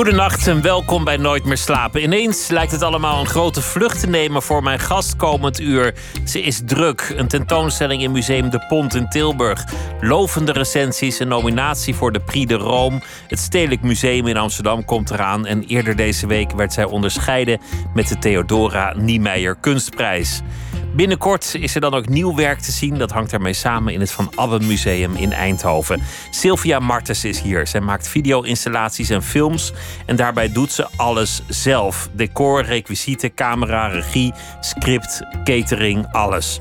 Goedenacht en welkom bij Nooit meer slapen. Ineens lijkt het allemaal een grote vlucht te nemen voor mijn gast komend uur. Ze is druk. Een tentoonstelling in Museum De Pont in Tilburg. Lovende recensies, een nominatie voor de Prix de Rome. Het Stedelijk Museum in Amsterdam komt eraan. En eerder deze week werd zij onderscheiden met de Theodora Niemeyer Kunstprijs. Binnenkort is er dan ook nieuw werk te zien. Dat hangt daarmee samen in het Van Abbe Museum in Eindhoven. Sylvia Martens is hier. Zij maakt video-installaties en films. En daarbij doet ze alles zelf: decor, requisieten, camera, regie, script, catering, alles.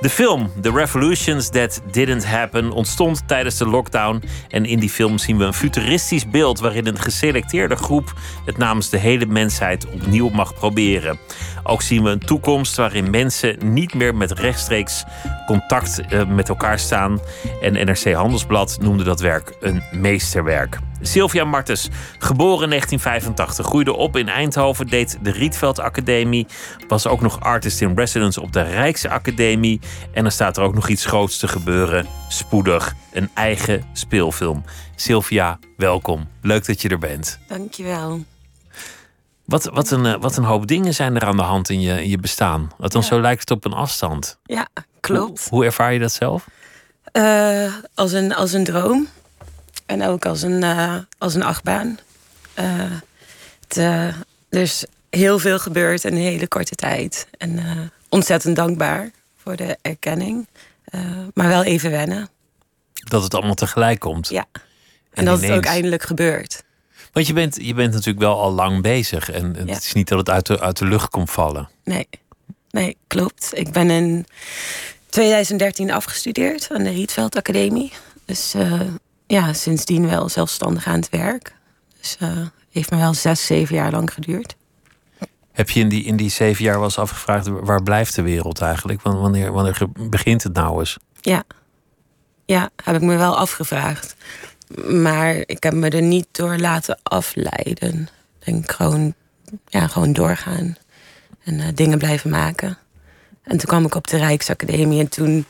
De film The Revolutions That Didn't Happen ontstond tijdens de lockdown. En in die film zien we een futuristisch beeld waarin een geselecteerde groep het namens de hele mensheid opnieuw mag proberen. Ook zien we een toekomst waarin mensen niet meer met rechtstreeks contact uh, met elkaar staan. En NRC Handelsblad noemde dat werk een meesterwerk. Sylvia Martens, geboren in 1985, groeide op in Eindhoven, deed de Rietveld Academie, was ook nog artist in residence op de Rijksacademie. En er staat er ook nog iets groots te gebeuren, spoedig, een eigen speelfilm. Sylvia, welkom. Leuk dat je er bent. Dankjewel. Wat, wat, een, wat een hoop dingen zijn er aan de hand in je, in je bestaan. Althans, ja. zo lijkt het op een afstand. Ja, klopt. Hoe, hoe ervaar je dat zelf? Uh, als, een, als een droom. En ook als een, uh, als een achtbaan. Uh, het, er is heel veel gebeurd in een hele korte tijd. En ontzettend dankbaar voor de erkenning. maar wel even wennen. Dat het allemaal tegelijk komt. Ja. En, en dat ineens... het ook eindelijk gebeurt. Want je bent, je bent natuurlijk wel al lang bezig. En het ja. is niet dat het uit de, uit de lucht komt vallen. Nee. nee, klopt. Ik ben in 2013 afgestudeerd aan de Rietveld Academie. Dus uh, ja, sindsdien wel zelfstandig aan het werk. Dus uh, heeft me wel zes, zeven jaar lang geduurd. Heb je in die, in die zeven jaar wel eens afgevraagd... waar blijft de wereld eigenlijk? Wanneer, wanneer begint het nou eens? Ja. ja, heb ik me wel afgevraagd. Maar ik heb me er niet door laten afleiden. Ik denk gewoon, ja, gewoon doorgaan. En uh, dingen blijven maken. En toen kwam ik op de Rijksacademie. En toen,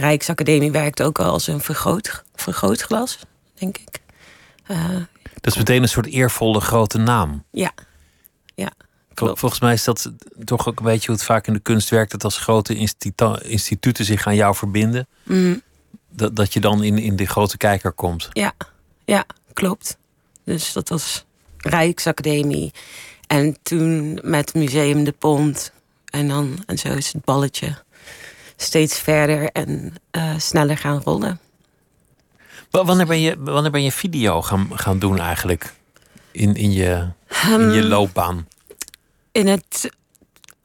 Rijksacademie werkte ook al als een vergroot, vergrootglas, denk ik. Uh, dat is meteen een soort eervolle grote naam. Ja, ja. Klopt. Volgens mij is dat toch ook een beetje hoe het vaak in de kunst werkt. Dat als grote instituten zich aan jou verbinden. Mm dat, dat je dan in, in de grote kijker komt. Ja, ja, klopt. Dus dat was Rijksacademie. En toen met Museum de Pont. En dan, en zo is het balletje steeds verder en uh, sneller gaan rollen. Wanneer ben je, wanneer ben je video gaan, gaan doen eigenlijk? In, in, je, in je loopbaan? In het,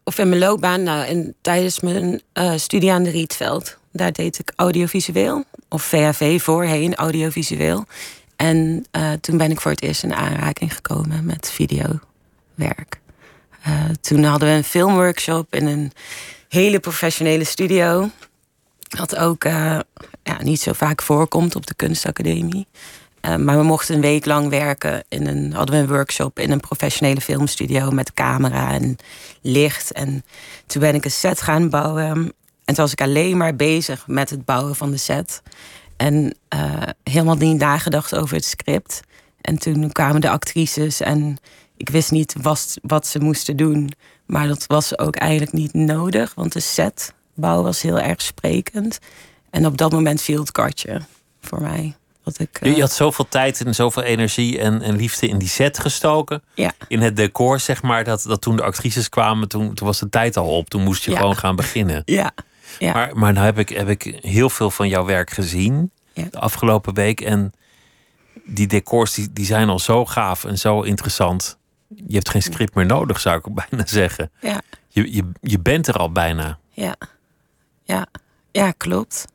of in mijn loopbaan, nou, in, tijdens mijn uh, studie aan de Rietveld. Daar deed ik audiovisueel, of VHV voorheen, audiovisueel. En uh, toen ben ik voor het eerst in aanraking gekomen met videowerk. Uh, toen hadden we een filmworkshop in een hele professionele studio. Wat ook uh, ja, niet zo vaak voorkomt op de kunstacademie. maar we mochten een week lang werken. In een, hadden we een workshop in een professionele filmstudio met camera en licht. En toen ben ik een set gaan bouwen. En toen was ik alleen maar bezig met het bouwen van de set. En helemaal niet nagedacht over het script. En toen kwamen de actrices en ik wist niet wat, wat ze moesten doen. Maar dat was ook eigenlijk niet nodig, want de setbouw was heel erg sprekend. En op dat moment viel het kartje voor mij. Dat ik, uh... Je had zoveel tijd en zoveel energie en, en liefde in die set gestoken. Ja. In het decor, zeg maar. Dat, dat toen de actrices kwamen, toen, toen was de tijd al op. Toen moest je Ja. gewoon gaan beginnen. Ja, ja. Maar, maar nou heb ik, heb ik heel veel van jouw werk gezien de afgelopen week. En die decors die, die zijn al zo gaaf en zo interessant. Je hebt geen script meer nodig, zou ik bijna zeggen. ja, Je, je, je bent er al bijna. ja, ja, ja, klopt.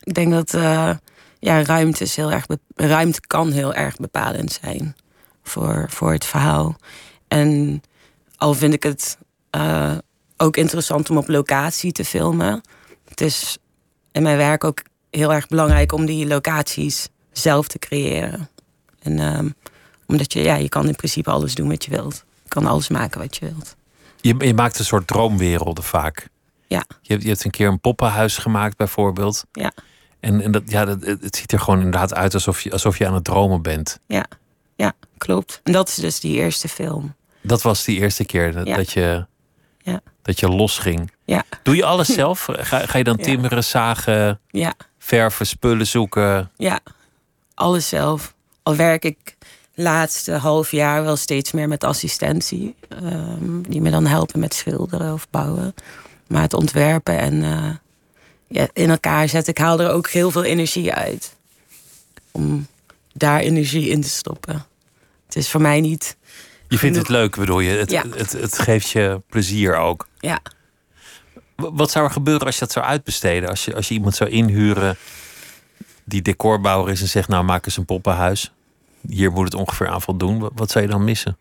Ik denk dat eh, ja, ruimte, is heel erg ruimte kan heel erg bepalend zijn voor, voor het verhaal. En al vind ik het eh, ook interessant om op locatie te filmen. Het is in mijn werk ook heel erg belangrijk om die locaties zelf te creëren. En ehm, omdat je, ja, je kan in principe alles doen wat je wilt. Je kan alles maken wat je wilt. Je, je maakt een soort droomwerelden vaak. Ja. Je hebt, je hebt een keer een poppenhuis gemaakt, bijvoorbeeld. Ja. En, en dat, ja, dat, het ziet er gewoon inderdaad uit alsof je, alsof je aan het dromen bent. Ja, ja, klopt. En dat is dus die eerste film. Dat was die eerste keer dat, Ja. dat, je, Ja. dat je losging. Ja, Doe je alles zelf? Ga, ga je dan Ja. timmeren, zagen, ja, verven, spullen zoeken? ja. Alles zelf. Al werk ik laatste half jaar wel steeds meer met assistentie. ehm, die me dan helpen met schilderen of bouwen. Maar het ontwerpen en eh, ja, in elkaar zetten. Ik haal er ook heel veel energie uit. Om daar energie in te stoppen. Het is voor mij niet... Je vindt het leuk, bedoel je? Het, Ja. het, het geeft je plezier ook. Ja, Wat zou er gebeuren als je dat zou uitbesteden? Als je, als je iemand zou inhuren die decorbouwer is en zegt: Nou, maak eens een poppenhuis. Hier moet het ongeveer aan voldoen. Wat, wat zou je dan missen?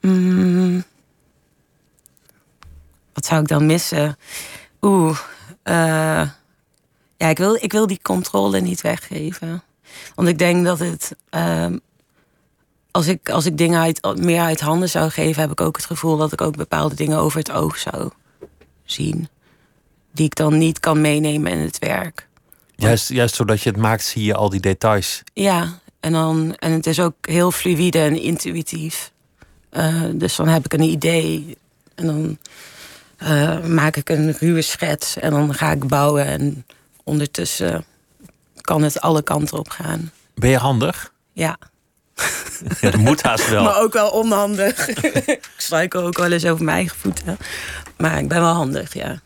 Mm. Wat zou ik dan missen? Oeh. eh, ja, ik wil, ik wil die controle niet weggeven. Want ik denk dat het. ehm, als, ik, als ik dingen uit, meer uit handen zou geven, heb ik ook het gevoel dat ik ook bepaalde dingen over het oog zou zien. Die ik dan niet kan meenemen in het werk. Juist, juist zodat je het maakt, zie je al die details. Ja, en, dan, en het is ook heel fluïde en intuïtief. Eh, dus dan heb ik een idee en dan eh, maak ik een ruwe schets en dan ga ik bouwen. En ondertussen kan het alle kanten op gaan. Ben je handig? Ja, Ja, dat moet haast wel. maar ook wel onhandig. ik struikel ook wel eens over mijn eigen voeten. Maar ik ben wel handig, ja.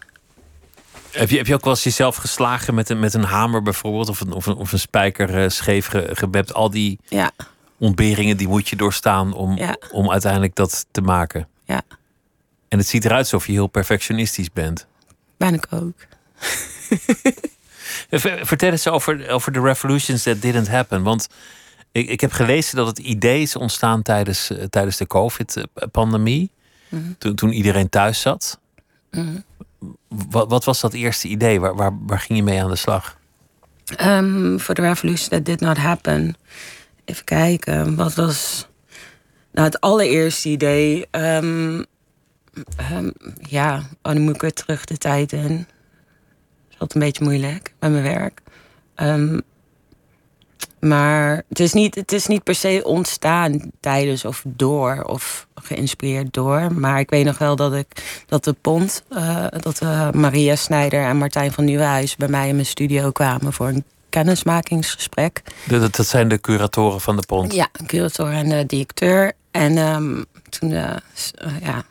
Heb je, heb je ook wel eens jezelf geslagen met een, met een hamer bijvoorbeeld? Of een, of een, of een spijker eh, scheef ge- gebept? Al die Ja, ontberingen die moet je doorstaan om, Ja. om uiteindelijk dat te maken. ja, En het ziet eruit alsof je heel perfectionistisch bent. ben ik ook. Ver- Vertel eens over, over de revolutions that didn't happen. Want ik, ik heb gelezen dat het idee is ontstaan tijdens, eh, tijdens de COVID-pandemie. toen, toen iedereen thuis zat. Wat, wat was dat eerste idee? Waar, waar, waar ging je mee aan de slag? Um, for the revolution that did not happen. Even kijken, wat was. Nou, het allereerste idee. ehm, ehm, ja, oh, dan moet ik weer terug de tijd in. Dat is altijd een beetje moeilijk bij mijn werk. Ehm, maar het is, niet, het is niet per se ontstaan tijdens of door of geïnspireerd door. Maar ik weet nog wel dat ik dat de Pont, eh, dat eh, Maria Snijder en Martijn van Nieuwenhuis bij mij in mijn studio kwamen voor een kennismakingsgesprek. Dat, dat zijn de curatoren van de Pont. Ja, een curator en de directeur. En ehm, toen eh, ja,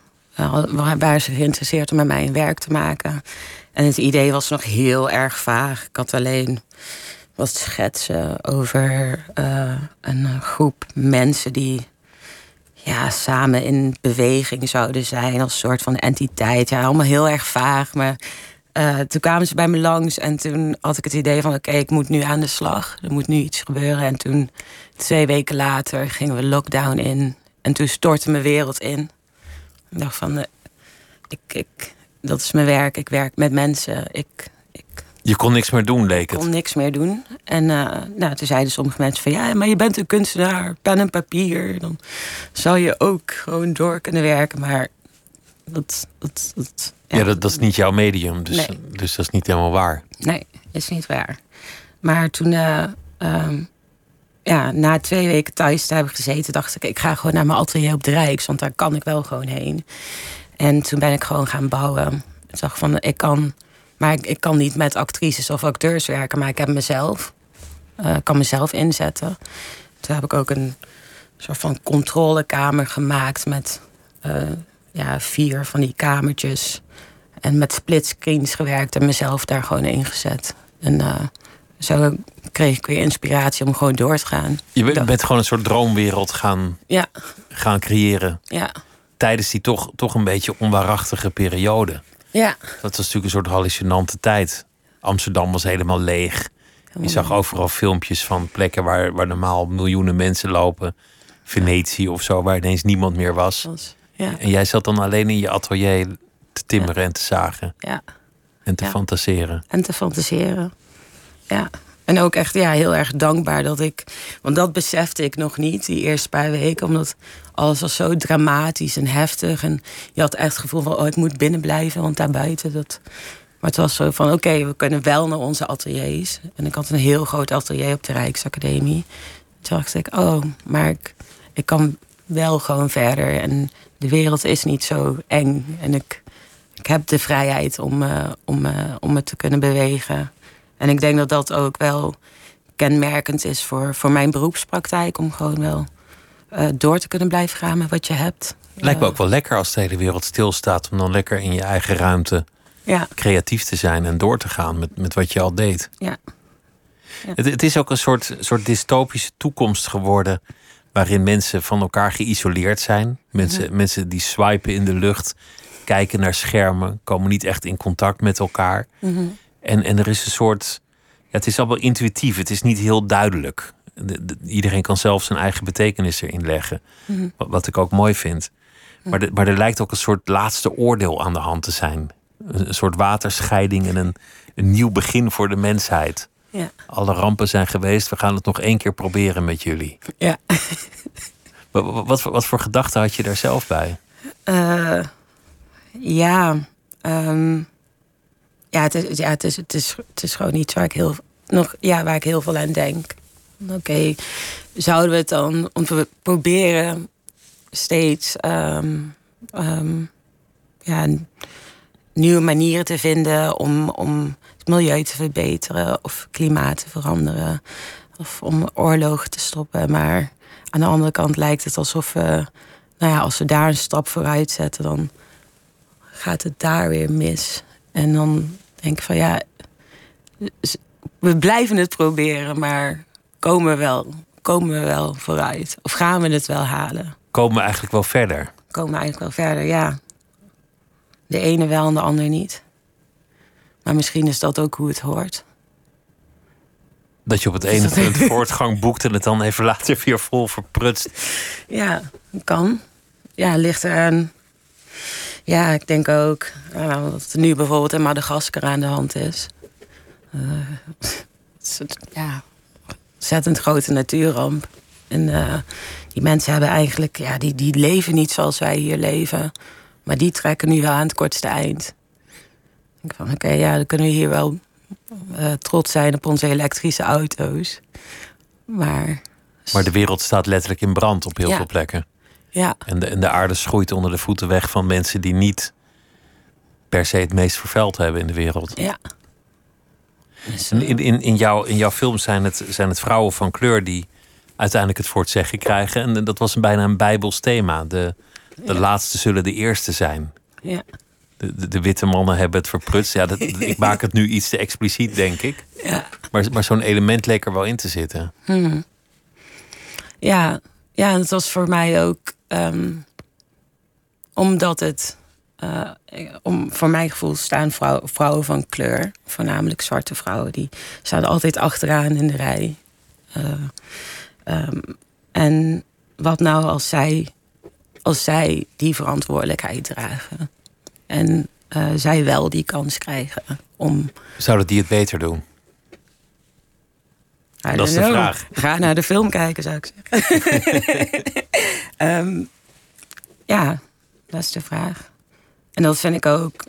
wa- waren ze geïnteresseerd om met mij een werk te maken. En het idee was nog heel erg vaag. Ik had alleen wat schetsen over eh, een groep mensen die ja, samen in beweging zouden zijn als soort van entiteit. Ja, allemaal heel erg vaag. Maar eh, toen kwamen ze bij me langs en toen had ik het idee van... oké, ik moet nu aan de slag. Er moet nu iets gebeuren. En toen, twee weken later, gingen we lockdown in. En toen stortte mijn wereld in. Ik dacht van, eh, ik, ik, dat is mijn werk. Ik werk met mensen. Ik Je kon niks meer doen, leek het. kon niks meer doen. En eh, nou, toen zeiden sommige mensen van... ja, maar je bent een kunstenaar, pen en papier. Dan zou je ook gewoon door kunnen werken. Maar dat... dat, dat Ja, dat, dat is niet jouw medium, dus, Nee. dus dat is niet helemaal waar. Nee, is niet waar. Maar toen, eh, ehm, ja, na twee weken thuis te hebben gezeten, dacht ik, ik ga gewoon naar mijn atelier op de Rijks, want daar kan ik wel gewoon heen. En toen ben ik gewoon gaan bouwen. Ik zag van, ik kan, maar ik, ik kan niet met actrices of acteurs werken, maar ik heb mezelf, eh, kan mezelf inzetten. Toen heb ik ook een soort van controlekamer gemaakt met eh, ja, vier van die kamertjes. En met splitscreens gewerkt en mezelf daar gewoon ingezet. En eh, zo kreeg ik weer inspiratie om gewoon door te gaan. Je bent gewoon een soort droomwereld gaan, Ja, gaan creëren. ja, Tijdens die toch, toch een beetje onwaarachtige periode. Ja. Dat was natuurlijk een soort hallucinante tijd. Amsterdam was helemaal leeg. Je zag overal filmpjes van plekken waar, waar normaal miljoenen mensen lopen. Venetië of zo, waar ineens niemand meer was. Ja, En jij zat dan alleen in je atelier te timmeren en te zagen ja. en te Ja. fantaseren. En te fantaseren. ja. En ook echt ja, heel erg dankbaar dat ik. Want dat besefte ik nog niet die eerste paar weken. Omdat alles was zo dramatisch en heftig. En je had echt het gevoel van: oh, ik moet binnen blijven, want daarbuiten dat. Maar het was zo van: oké, we kunnen wel naar onze ateliers. En ik had een heel groot atelier op de Rijksacademie. Toen dacht ik: oh, maar ik, ik kan wel gewoon verder. En de wereld is niet zo eng. En ik, ik heb de vrijheid om, uh, om, uh, om me te kunnen bewegen. En ik denk dat dat ook wel kenmerkend is voor, voor mijn beroepspraktijk. Om gewoon wel uh, door te kunnen blijven gaan met wat je hebt. Lijkt me ook wel lekker als de hele wereld stilstaat. Om dan lekker in je eigen ruimte ja. creatief te zijn en door te gaan met, met wat je al deed. Ja. ja. Het, het is ook een soort, soort dystopische toekomst geworden. Waarin mensen van elkaar geïsoleerd zijn. Mensen, mensen die swipen in de lucht, kijken naar schermen, komen niet echt in contact met elkaar. Mhm. En, en er is een soort. Ja, het is allemaal intuïtief, het is niet heel duidelijk. De- de- iedereen kan zelf zijn eigen betekenis erin leggen. Mhm. Wat, wat ik ook mooi vind. Maar, de- maar er lijkt ook een soort laatste oordeel aan de hand te zijn. Een, een soort waterscheiding en een, een nieuw begin voor de mensheid. Ja. Alle rampen zijn geweest, we gaan het nog één keer proberen met jullie. Ja. Wat, wat, wat, voor- wat voor gedachten had je daar zelf bij? Eh, ja, ehm, ja, het is, ja het, is, het, is, het is gewoon iets waar ik heel, nog, ja, waar ik heel veel aan denk. Oké, zouden we het dan, we proberen steeds ehm, ehm, ja, nieuwe manieren te vinden om, om het milieu te verbeteren of klimaat te veranderen of om oorlogen te stoppen. Maar aan de andere kant lijkt het alsof we nou ja, als we daar een stap vooruit zetten, dan gaat het daar weer mis. En dan denk van ja, we blijven het proberen, maar komen we wel, komen we wel vooruit? Of gaan we het wel halen? Komen we eigenlijk wel verder? Komen we eigenlijk wel verder, ja. De ene wel en de ander niet. Maar misschien is dat ook hoe het hoort. Dat je op het ene punt voortgang boekt en het dan even later weer vol verprutst. Ja, kan. Ja, ligt eraan. Ja, ik denk ook uh, wat er nu bijvoorbeeld in Madagaskar aan de hand is. Uh, het is ja, ontzettend grote natuurramp. En uh, die mensen hebben eigenlijk, ja, die, die leven niet zoals wij hier leven. Maar die trekken nu wel aan het kortste eind. Ik denk van, oké, okay, ja, dan kunnen we hier wel uh, trots zijn op onze elektrische auto's. Maar maar de wereld staat letterlijk in brand op heel Ja. veel plekken. Ja, En de, en de aarde schroeit onder de voeten weg van mensen die niet per se het meest vervuild hebben in de wereld. ja. En in, in, in, jouw, in jouw film zijn het, zijn het vrouwen van kleur die uiteindelijk het voor het zeggen krijgen. En dat was een, bijna een bijbels thema. De, de Ja. laatste zullen de eerste zijn. ja. De, de, de witte mannen hebben het verprutst. Ja, dat, ik maak het nu iets te expliciet, denk ik. Ja. Maar, maar zo'n element leek er wel in te zitten. Hmm. Ja, ja, en het was voor mij ook ehm, omdat het, eh, om, voor mijn gevoel staan vrouw, vrouwen van kleur, voornamelijk zwarte vrouwen, die staan altijd achteraan in de rij. Eh, ehm, en wat nou als zij, als zij die verantwoordelijkheid dragen en eh, zij wel die kans krijgen om Zouden die het beter doen? I Dat is de know. vraag. Ga naar de film kijken, zou ik zeggen. Ehm, ja, dat is de vraag. En dat vind ik ook,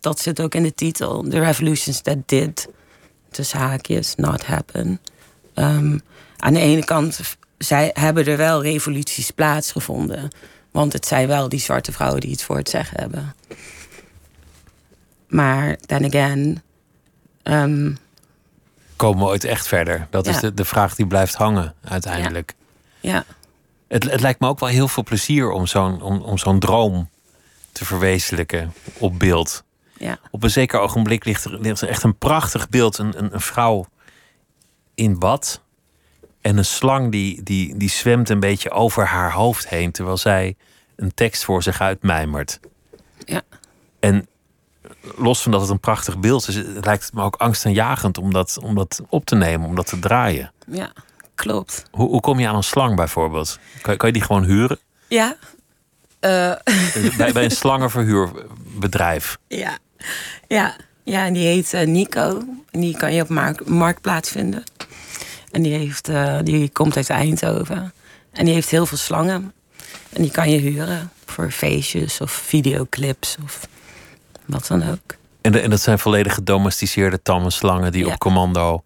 dat zit ook in de titel. The revolutions that did, tussen haakjes, not happen. Ehm, aan de ene kant, zij hebben er wel revoluties plaatsgevonden. Want het zijn wel die zwarte vrouwen die het voor het zeggen hebben. Maar, then again... ehm, Komen we ooit echt verder? Dat is de, de vraag die blijft hangen uiteindelijk. ja, Het, het lijkt me ook wel heel veel plezier om zo'n om, om zo'n droom te verwezenlijken op beeld. ja, Op een zeker ogenblik ligt er, ligt er echt een prachtig beeld. Een, een, een vrouw in bad. En een slang die, die, die zwemt een beetje over haar hoofd heen. Terwijl zij een tekst voor zich uitmijmert. ja. En los van dat het een prachtig beeld is, het lijkt het me ook angstaanjagend om dat, om dat op te nemen, om dat te draaien. Ja, klopt. Hoe, hoe kom je aan een slang bijvoorbeeld? Kan, kan je die gewoon huren? Ja. Eh, bij, bij een slangenverhuurbedrijf. ja. Ja. Ja, en die heet eh, Nico. En die kan je op mark Marktplaats vinden. En die, heeft, eh, die komt uit Eindhoven. En die heeft heel veel slangen. En die kan je huren voor feestjes of videoclips of wat dan ook. En, en dat zijn volledig gedomesticeerde tamme slangen die Ja. op commando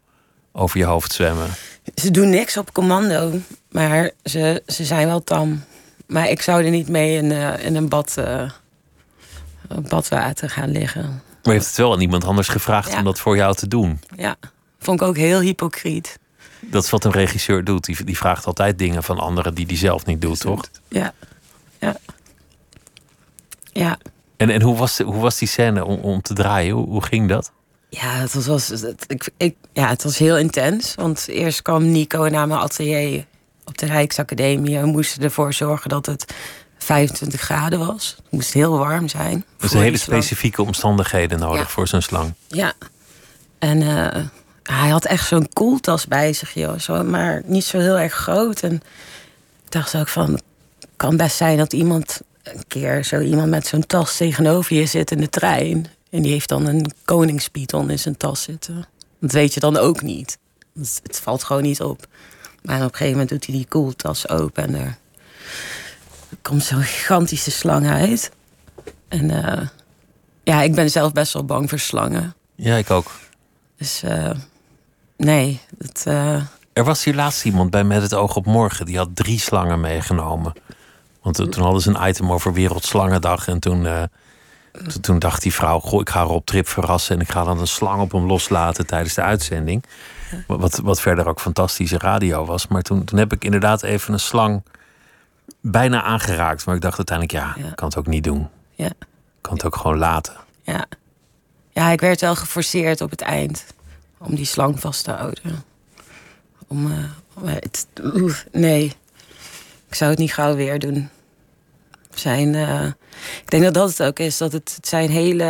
over je hoofd zwemmen. Ze doen niks op commando, maar ze, ze zijn wel tam. Maar ik zou er niet mee in, eh, in een bad, eh, badwater gaan liggen. Maar je heeft het wel aan iemand anders gevraagd Ja. om dat voor jou te doen. Ja, vond ik ook heel hypocriet. Dat is wat een regisseur doet. Die, die vraagt altijd dingen van anderen die die zelf niet doet, toch? Ja, ja. Ja, En, en hoe, was hoe was die scène om, om te draaien? Hoe, hoe ging dat? ja het, was, was, het, ik, ik, ja, het was heel intens. Want eerst kwam Nico naar mijn atelier op de Rijksacademie. En we moesten ervoor zorgen dat het 25 graden was. Het moest heel warm zijn. Er zijn hele specifieke omstandigheden nodig Ja. voor zo'n slang. Ja. En eh, hij had echt zo'n koeltas bij zich, joh. Zo, maar niet zo heel erg groot. En ik dacht ook van... Het kan best zijn dat iemand een keer zo iemand met zo'n tas tegenover je zit in de trein. En die heeft dan een koningspython in zijn tas zitten. Dat weet je dan ook niet. Het, het valt gewoon niet op. Maar op een gegeven moment doet hij die koeltas open en er komt zo'n gigantische slang uit. En eh, ja, ik ben zelf best wel bang voor slangen. Ja, ik ook. Dus eh, nee, eh, Er was hier laatst iemand bij Met het oog op morgen. Die had drie slangen meegenomen. Want toen toen hadden ze een item over Wereldslangendag. En toen, eh, toen, toen dacht die vrouw... Goh, ik ga haar op trip verrassen... en ik ga dan een slang op hem loslaten tijdens de uitzending. Wat, wat verder ook fantastische radio was. Maar toen, toen heb ik inderdaad even een slang bijna aangeraakt. Maar ik dacht uiteindelijk, ja, Ja. ik kan het ook niet doen. ja, Ik kan het ook gewoon laten. ja. ja, ik werd wel geforceerd op het eind om die slang vast te houden. Om, eh, het, nee, ik zou het niet gauw weer doen. Zijn, eh, ik denk dat dat het ook is, dat het, het zijn hele,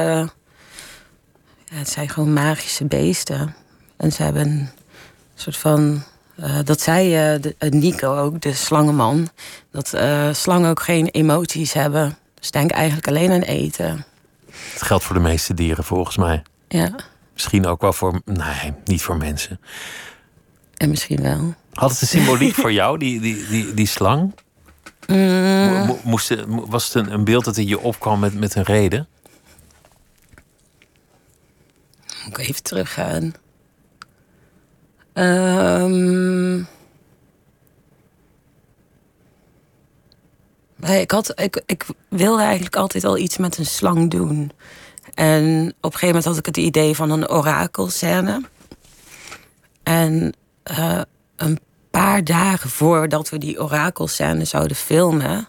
ja, het zijn gewoon magische beesten. En ze hebben een soort van, eh, dat zei eh, de, Nico ook, de slangenman, dat slangen ook geen emoties hebben. Ze denken eigenlijk alleen aan eten. Het geldt voor de meeste dieren volgens mij. Ja, Misschien ook wel voor... Nee, niet voor mensen. en misschien wel. Had het een symboliek voor jou, die, die, die, die slang? Mo- Moest, het- was het een, een beeld dat in je opkwam met, met een reden? Moet ik even teruggaan. Nee, ik, had, ik, ik wilde eigenlijk altijd al iets met een slang doen. En op een gegeven moment had ik het idee van een orakelscène. En eh, een paar dagen voordat we die orakelscène zouden filmen...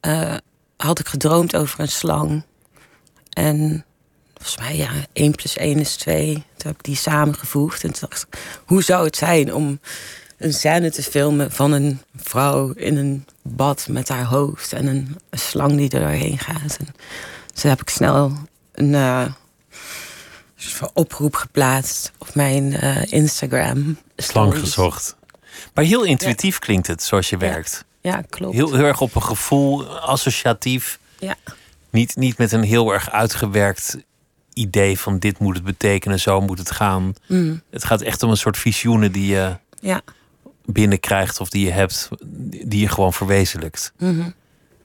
eh, had ik gedroomd over een slang. En volgens mij, ja, 1 plus 1 is 2. Toen heb ik die samengevoegd. En toen dacht ik, hoe zou het zijn om een scène te filmen van een vrouw in een bad met haar hoofd en een, slang die er doorheen gaat. En toen heb ik snel een eh, van oproep geplaatst op mijn eh, Instagram. Slang gezocht. Maar heel intuïtief klinkt het, zoals je werkt. Ja, klopt. Heel, heel erg op een gevoel, associatief. Ja, Niet, niet met een heel erg uitgewerkt idee van dit moet het betekenen, zo moet het gaan. Mm. Het gaat echt om een soort visioenen die je ja. binnenkrijgt of die je hebt, die je gewoon verwezenlijkt. Mhm.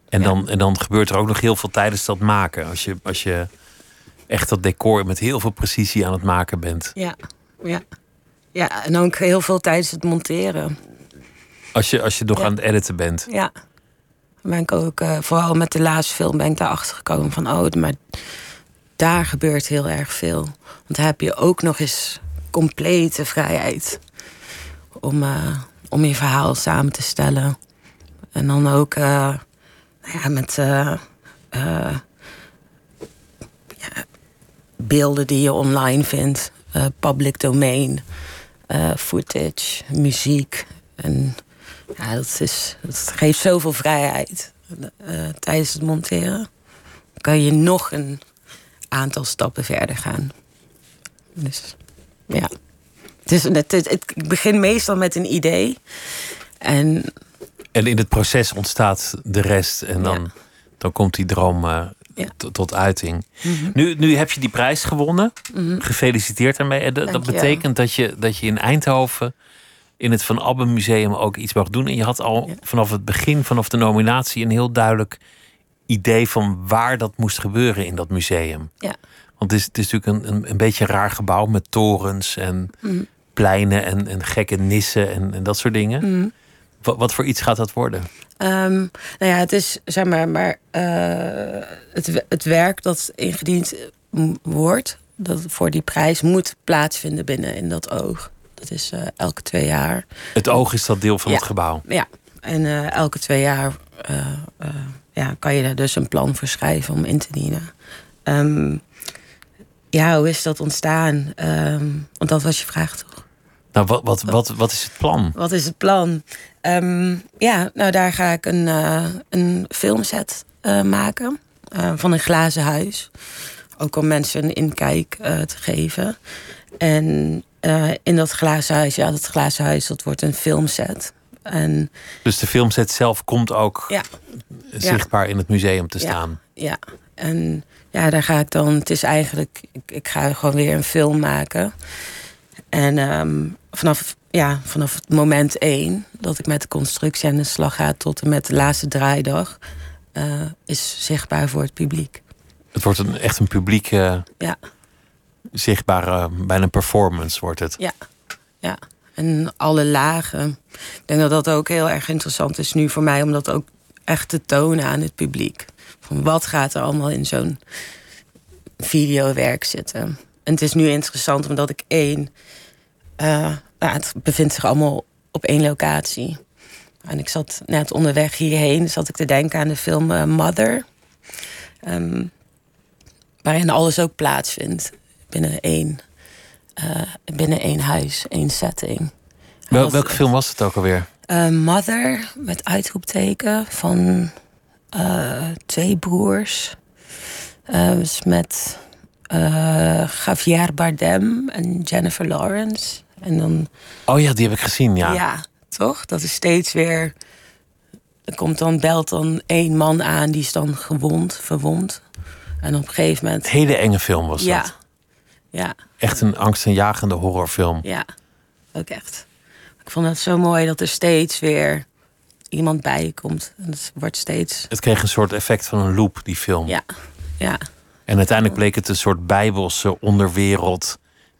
En, Ja. dan, en dan gebeurt er ook nog heel veel tijdens dat maken. Als je, als je echt dat decor met heel veel precisie aan het maken bent. Ja, ja. Ja, en ook heel veel tijdens het monteren. Als je, als je nog Ja. aan het editen bent. Ja. Ben ik ook, eh, vooral met de laatste film ben ik daarachter gekomen van, oh, maar daar gebeurt heel erg veel. Want daar heb je ook nog eens complete vrijheid om, eh, om je verhaal samen te stellen. En dan ook eh, nou ja, met beelden die je online vindt, eh, public domain, eh, footage, muziek. En ja, dat, is, dat geeft zoveel vrijheid eh, tijdens het monteren. Kan je nog een aantal stappen verder gaan. Dus ja. Het is, het, het, het- ik begin meestal met een idee. En En in het proces ontstaat de rest. En dan, Ja. dan komt die droom Ja. tot- uiting. nu, nu heb je die prijs gewonnen. Gefeliciteerd daarmee. En dat, betekent dat je, dat je in Eindhoven in het Van Abbe Museum ook iets mag doen. En je had al Ja. vanaf het begin, vanaf de nominatie, een heel duidelijk idee van waar dat moest gebeuren in dat museum. Ja. Want het is, het is natuurlijk een, een, een beetje een raar gebouw met torens en Mhm. pleinen en, en gekke nissen en, en dat soort dingen. Mhm. Wat, wat voor iets gaat dat worden? Ehm, nou ja, het is zeg maar, maar eh, het, het werk dat ingediend m- wordt, dat voor die prijs moet plaatsvinden binnen in dat oog. Dat is eh, elke twee jaar. Het oog is dat deel van Ja. het gebouw. Ja, en eh, elke twee jaar eh, eh, ja, kan je daar dus een plan voor schrijven om in te dienen. Ehm, ja, hoe is dat ontstaan? Ehm, want dat was je vraag toch? Nou, wat, wat, wat, wat is het plan? Wat is het plan? Ehm, ja, nou daar ga ik een, eh, een filmset eh, maken eh, van een glazen huis. Ook om mensen een inkijk te geven. En in dat glazen huis, ja, dat glazen huis, dat wordt een filmset. En Dus de filmset zelf komt ook ja, zichtbaar in het museum te Ja. staan. ja. En ja, daar ga ik dan. Het is eigenlijk. Ik, ik ga gewoon weer een film maken. En ehm, vanaf, ja, vanaf het moment één dat ik met de constructie aan de slag ga tot en met de laatste draaidag, eh, is zichtbaar voor het publiek. Het wordt een, echt een publieke, Ja, zichtbare, bijna performance wordt het. ja, ja. En alle lagen. Ik denk dat dat ook heel erg interessant is nu voor mij om dat ook echt te tonen aan het publiek. Van wat gaat er allemaal in zo'n videowerk zitten. En het is nu interessant omdat ik één... eh, nou, het bevindt zich allemaal op één locatie. En ik zat net onderweg hierheen... zat ik te denken aan de film eh, Mother. Ehm, waarin alles ook plaatsvindt binnen één, eh, binnen één huis, één setting. Wel, welke film was het ook alweer? Mother met uitroepteken van twee broers. Dus met Javier Bardem en Jennifer Lawrence. En dan, Oh ja, die heb ik gezien, ja. ja. toch? Dat is steeds weer. Er komt dan, belt dan één man aan, die is dan gewond, verwond. En op een gegeven moment. Hele enge film was Ja, dat. ja, Echt een angstaanjagende horrorfilm. ja, ook echt. Ik vond het zo mooi dat er steeds weer iemand bij je komt. En het wordt steeds. Het kreeg een soort effect van een loop, die film. Ja, ja, En uiteindelijk bleek het een soort bijbelse onderwereld...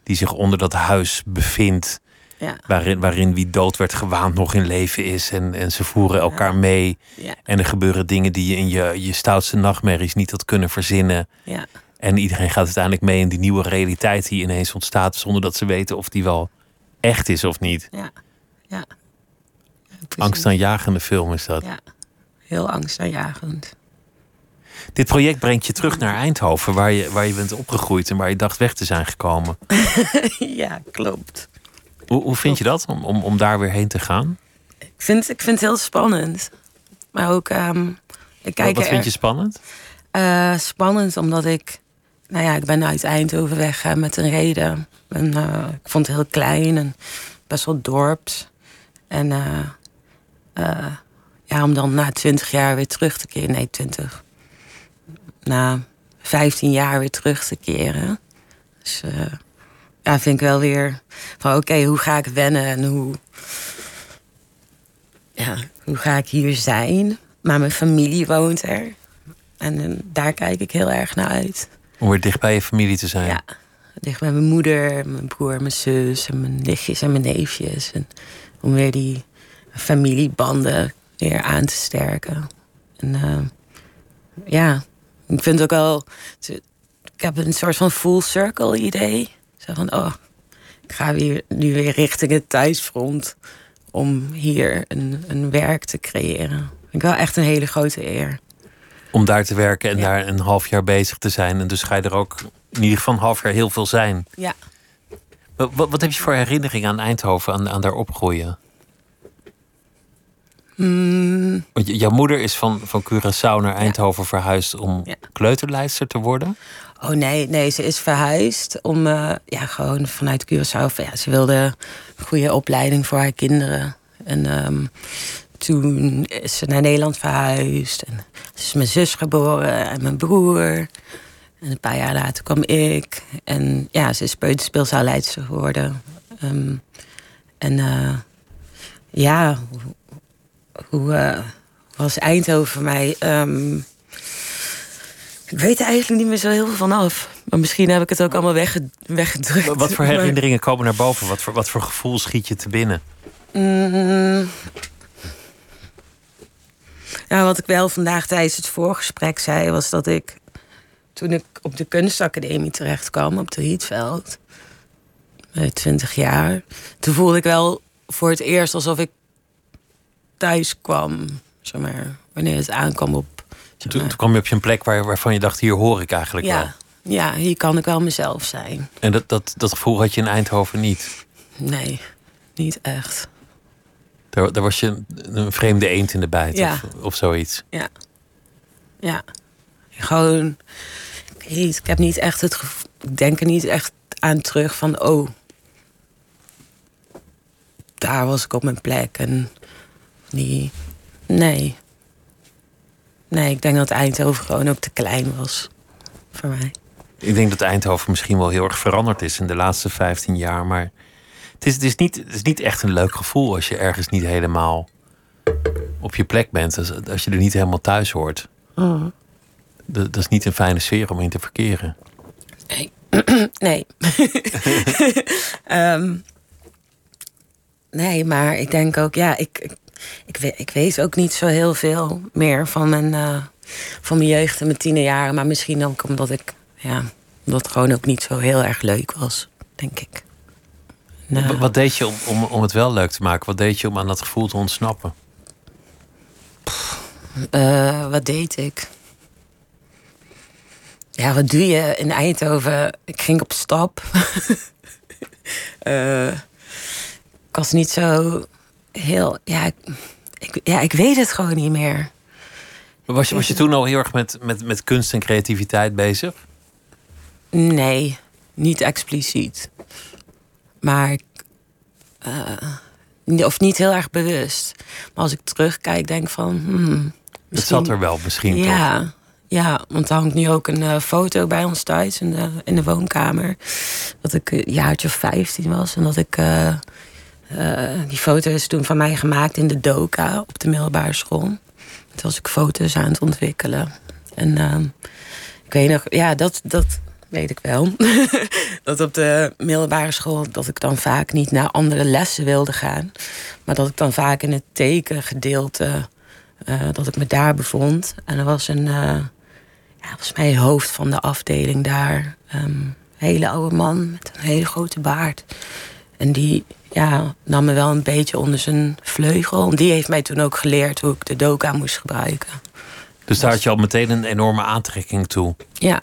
die zich onder dat huis bevindt. ja, Waarin, waarin wie dood werd gewaand nog in leven is. En, en ze voeren elkaar mee. ja, En er gebeuren dingen die je in je, je stoutste nachtmerries niet had kunnen verzinnen. ja, En iedereen gaat uiteindelijk mee in die nieuwe realiteit die ineens ontstaat. Zonder dat ze weten of die wel echt is of niet. ja. ja. Angstaanjagende film is dat. Ja, heel angstaanjagend. Dit project brengt je terug naar Eindhoven, waar je, waar je bent opgegroeid en waar je dacht weg te zijn gekomen. ja, klopt. Hoe, hoe vind je dat om, om, om daar weer heen te gaan? Ik vind, ik vind het heel spannend. Maar ook, ehm, ik kijk wat wat vind je spannend? Eh, spannend, omdat ik... Nou ja, ik ben uit Eindhoven weggegaan met een reden. En, eh, ik vond het heel klein en best wel dorps. En eh, ja, om dan na twintig jaar weer terug te keren... Nee, twintig. Na vijftien jaar weer terug te keren. Dus eh, ja, vind ik wel weer... Van oké, hoe ga ik wennen en hoe... Ja, hoe ga ik hier zijn? Maar mijn familie woont er. En eh, daar kijk ik heel erg naar uit. Om weer dicht bij je familie te zijn. Ja, dicht bij mijn moeder, mijn broer, mijn zus en mijn nichtjes en mijn neefjes. En om weer die familiebanden weer aan te sterken. En eh, ja, ik vind ook wel. Ik heb een soort van full circle idee. Zo van, oh, ik ga weer, nu weer richting het thuisfront. Om hier een, een werk te creëren. Vind ik wel echt een hele grote eer. Om daar te werken en Ja. daar een half jaar bezig te zijn. En dus ga je er ook in ieder geval een half jaar heel veel zijn. Ja. Wat, wat, wat heb je voor herinnering aan Eindhoven, aan, aan daar opgroeien? Mm, Want jouw moeder is van, van Curaçao naar Eindhoven verhuisd om Ja. kleuterleidster te worden. Oh nee, nee, ze is verhuisd om eh, ja, gewoon vanuit Curaçao. Ja, ze wilde een goede opleiding voor haar kinderen. En ehm, toen is ze naar Nederland verhuisd. En is mijn zus geboren en mijn broer. En een paar jaar later kwam ik. En ja, ze is peuterspeelzaalleidster geworden. Ehm, en uh, ja, hoe, uh, was Eindhoven voor mij? Um, ik weet er eigenlijk niet meer zo heel veel van af. Maar misschien heb ik het ook allemaal wegge weggedrukt. Wat voor herinneringen komen naar boven? Wat voor, wat voor gevoel schiet je te binnen? Mm, ja, wat ik wel vandaag tijdens het voorgesprek zei, was dat ik toen ik op de kunstacademie terecht kwam op de Rietveld, met 20 jaar, toen voelde ik wel voor het eerst alsof ik thuis kwam, zeg maar, wanneer het aankwam op. Toen, toen, kwam je op een plek waar, waarvan je dacht: hier hoor ik eigenlijk ja, wel. Ja, hier kan ik wel mezelf zijn. En dat, dat, dat gevoel had je in Eindhoven niet? Nee, niet echt. Daar, daar was je een vreemde eend in de bijt ja. of, of zoiets. Ja. Ja. Gewoon, ik, ik heb niet echt het gevoel, ik denk er niet echt aan terug van, oh, daar was ik op mijn plek. En die, nee. Nee, ik denk dat Eindhoven gewoon ook te klein was voor mij. Ik denk dat Eindhoven misschien wel heel erg veranderd is in de laatste 15 jaar, maar het is, het, is niet, het is niet echt een leuk gevoel als je ergens niet helemaal op je plek bent. Als, als je er niet helemaal thuis hoort. Oh. Dat, dat, is niet een fijne sfeer om in te verkeren. Nee. nee. um, nee, maar ik denk ook, ja, ik, ik, weet, ik weet ook niet zo heel veel meer van mijn, uh, van mijn jeugd en mijn tienerjaren. Maar misschien ook omdat ik, ja, omdat het gewoon ook niet zo heel erg leuk was, denk ik. Nou. Wat deed je om, om, om het wel leuk te maken? Wat deed je om aan dat gevoel te ontsnappen? Uh, wat deed ik? Ja, wat doe je in Eindhoven? Ik ging op stap. uh, ik was niet zo heel. Ja ik, ik, ja, ik weet het gewoon niet meer. Was je, was je toen al heel erg met, met, met kunst en creativiteit bezig? Nee, niet expliciet. Maar uh, of niet heel erg bewust. Maar als ik terugkijk, denk van. Hmm, Het zat er wel misschien. Ja, toch? ja want er hangt nu ook een uh, foto bij ons thuis in de, in de woonkamer. Dat ik een jaartje of 15 was. En dat ik. Uh, die foto is toen van mij gemaakt in de Doka op de middelbare school. Toen was ik foto's aan het ontwikkelen. En ehm, ik weet nog, ja, dat, dat, weet ik wel. dat op de middelbare school dat ik dan vaak niet naar andere lessen wilde gaan. Maar dat ik dan vaak in het tekengedeelte uh, dat ik me daar bevond. En er was een, uh, ja, volgens mij hoofd van de afdeling daar. Um, hele oude man met een hele grote baard. En die ja, nam me wel een beetje onder zijn vleugel. Die heeft mij toen ook geleerd hoe ik de doka moest gebruiken. Dus daar had je al meteen een enorme aantrekking toe? Ja,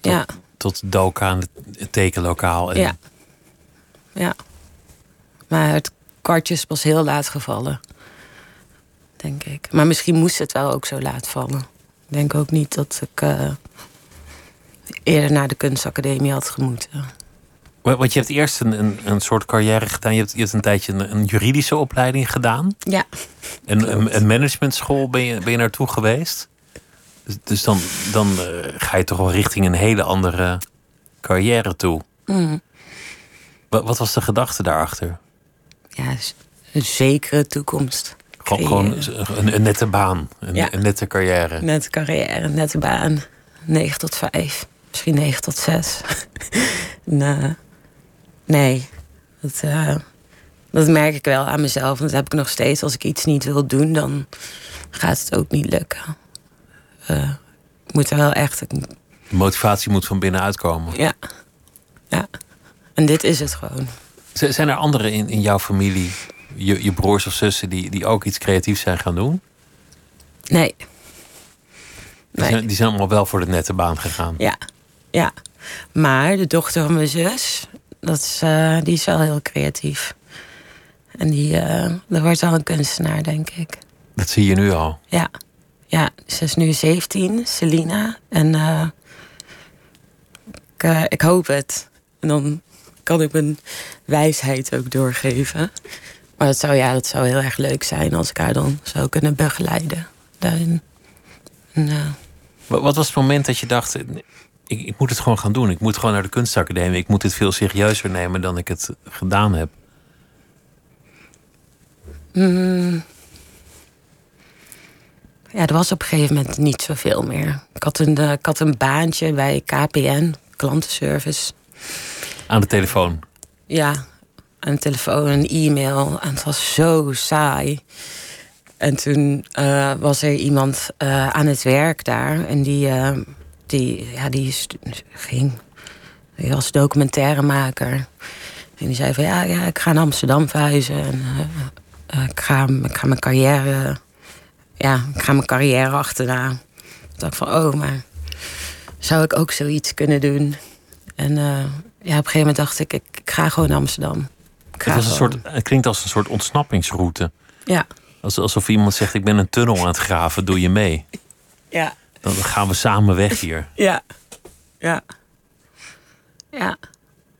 ja tot Doka aan het tekenlokaal. En... Ja. ja. Maar het kwartje is pas heel laat gevallen. Denk ik. Maar misschien moest het wel ook zo laat vallen. Ik denk ook niet dat ik uh, eerder naar de kunstacademie had gemoeten. Want je hebt eerst een, een, een soort carrière gedaan. Je hebt, je hebt een tijdje een, een juridische opleiding gedaan. Ja. En een, een managementschool ben je, ben je naartoe geweest. Dus, dus dan, dan uh, ga je toch wel richting een hele andere carrière toe. Mm. Wat, wat, was de gedachte daarachter? Ja, een zekere toekomst. Gewoon, gewoon een, een, nette baan, een, ja. een, nette carrière. Nette carrière, een nette baan. 9 tot 5, misschien 9 tot 6. nee, nee. Dat, uh, dat merk ik wel aan mezelf. En dat heb ik nog steeds. Als ik iets niet wil doen, dan gaat het ook niet lukken. Uh, ik moet er wel echt. De motivatie moet van binnenuit komen. Ja. ja. En dit is het gewoon. Zijn er anderen in, in jouw familie, je, je broers of zussen, die, die ook iets creatiefs zijn gaan doen? Nee. Die, zijn, die zijn allemaal wel voor de nette baan gegaan. Ja, ja. Maar de dochter van mijn zus, dat is, uh, die is wel heel creatief. En die, uh, dat wordt wel een kunstenaar, denk ik. Dat zie je nu al. Ja. Ja, ze is nu 17, Selina. En uh, ik, ik, hoop het. En dan kan ik mijn wijsheid ook doorgeven. Maar dat zou, ja, dat zou heel erg leuk zijn als ik haar dan zou kunnen begeleiden daarin. En, eh, Wat was het moment dat je dacht: ik, ik moet het gewoon gaan doen? Ik moet gewoon naar de kunstacademie. Ik moet dit veel serieuzer nemen dan ik het gedaan heb. mm, ja, er was op een gegeven moment niet zoveel meer. Ik had een, eh, ik had een baantje bij KPN, klantenservice. Aan de telefoon. Ja, een telefoon, een e-mail. En het was zo saai. En toen eh, was er iemand eh, aan het werk daar. En die, die, ja, die ging. Die was documentairemaker. En die zei van ja, ja ik ga naar Amsterdam verhuizen. En, eh, eh, ik, ga, ik ga mijn carrière. Ja, ik ga mijn carrière achterna. Ik dacht van, oh, maar zou ik ook zoiets kunnen doen? En eh, ja, op een gegeven moment dacht ik, ik, ik ga gewoon naar Amsterdam. Ik Het, was een soort, het klinkt als een soort ontsnappingsroute. Ja, Als, alsof iemand zegt: Ik ben een tunnel aan het graven, doe je mee? ja, Dan gaan we samen weg hier. ja, ja. Ja.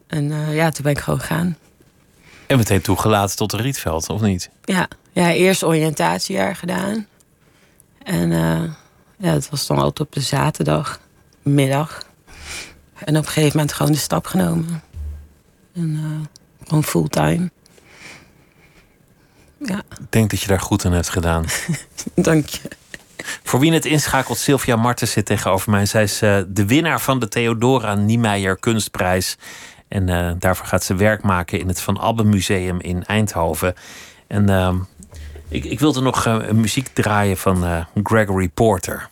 En eh, ja, toen ben ik gewoon gegaan. En meteen toegelaten tot de Rietveld, of niet? Ja, ja eerst oriëntatiejaar gedaan. En eh, ja, dat was dan altijd op de zaterdagmiddag. En op een gegeven moment gewoon de stap genomen. En eh, gewoon fulltime. Ja, Ik denk dat je daar goed aan hebt gedaan. dank je. Voor wie het inschakelt, Sylvia Martens zit tegenover mij. Zij is eh, de winnaar van de Theodora Niemeyer Kunstprijs. En eh, daarvoor gaat ze werk maken in het Van Abbe Museum in Eindhoven. En ehm, ik, ik wilde nog eh, muziek draaien van Gregory Porter.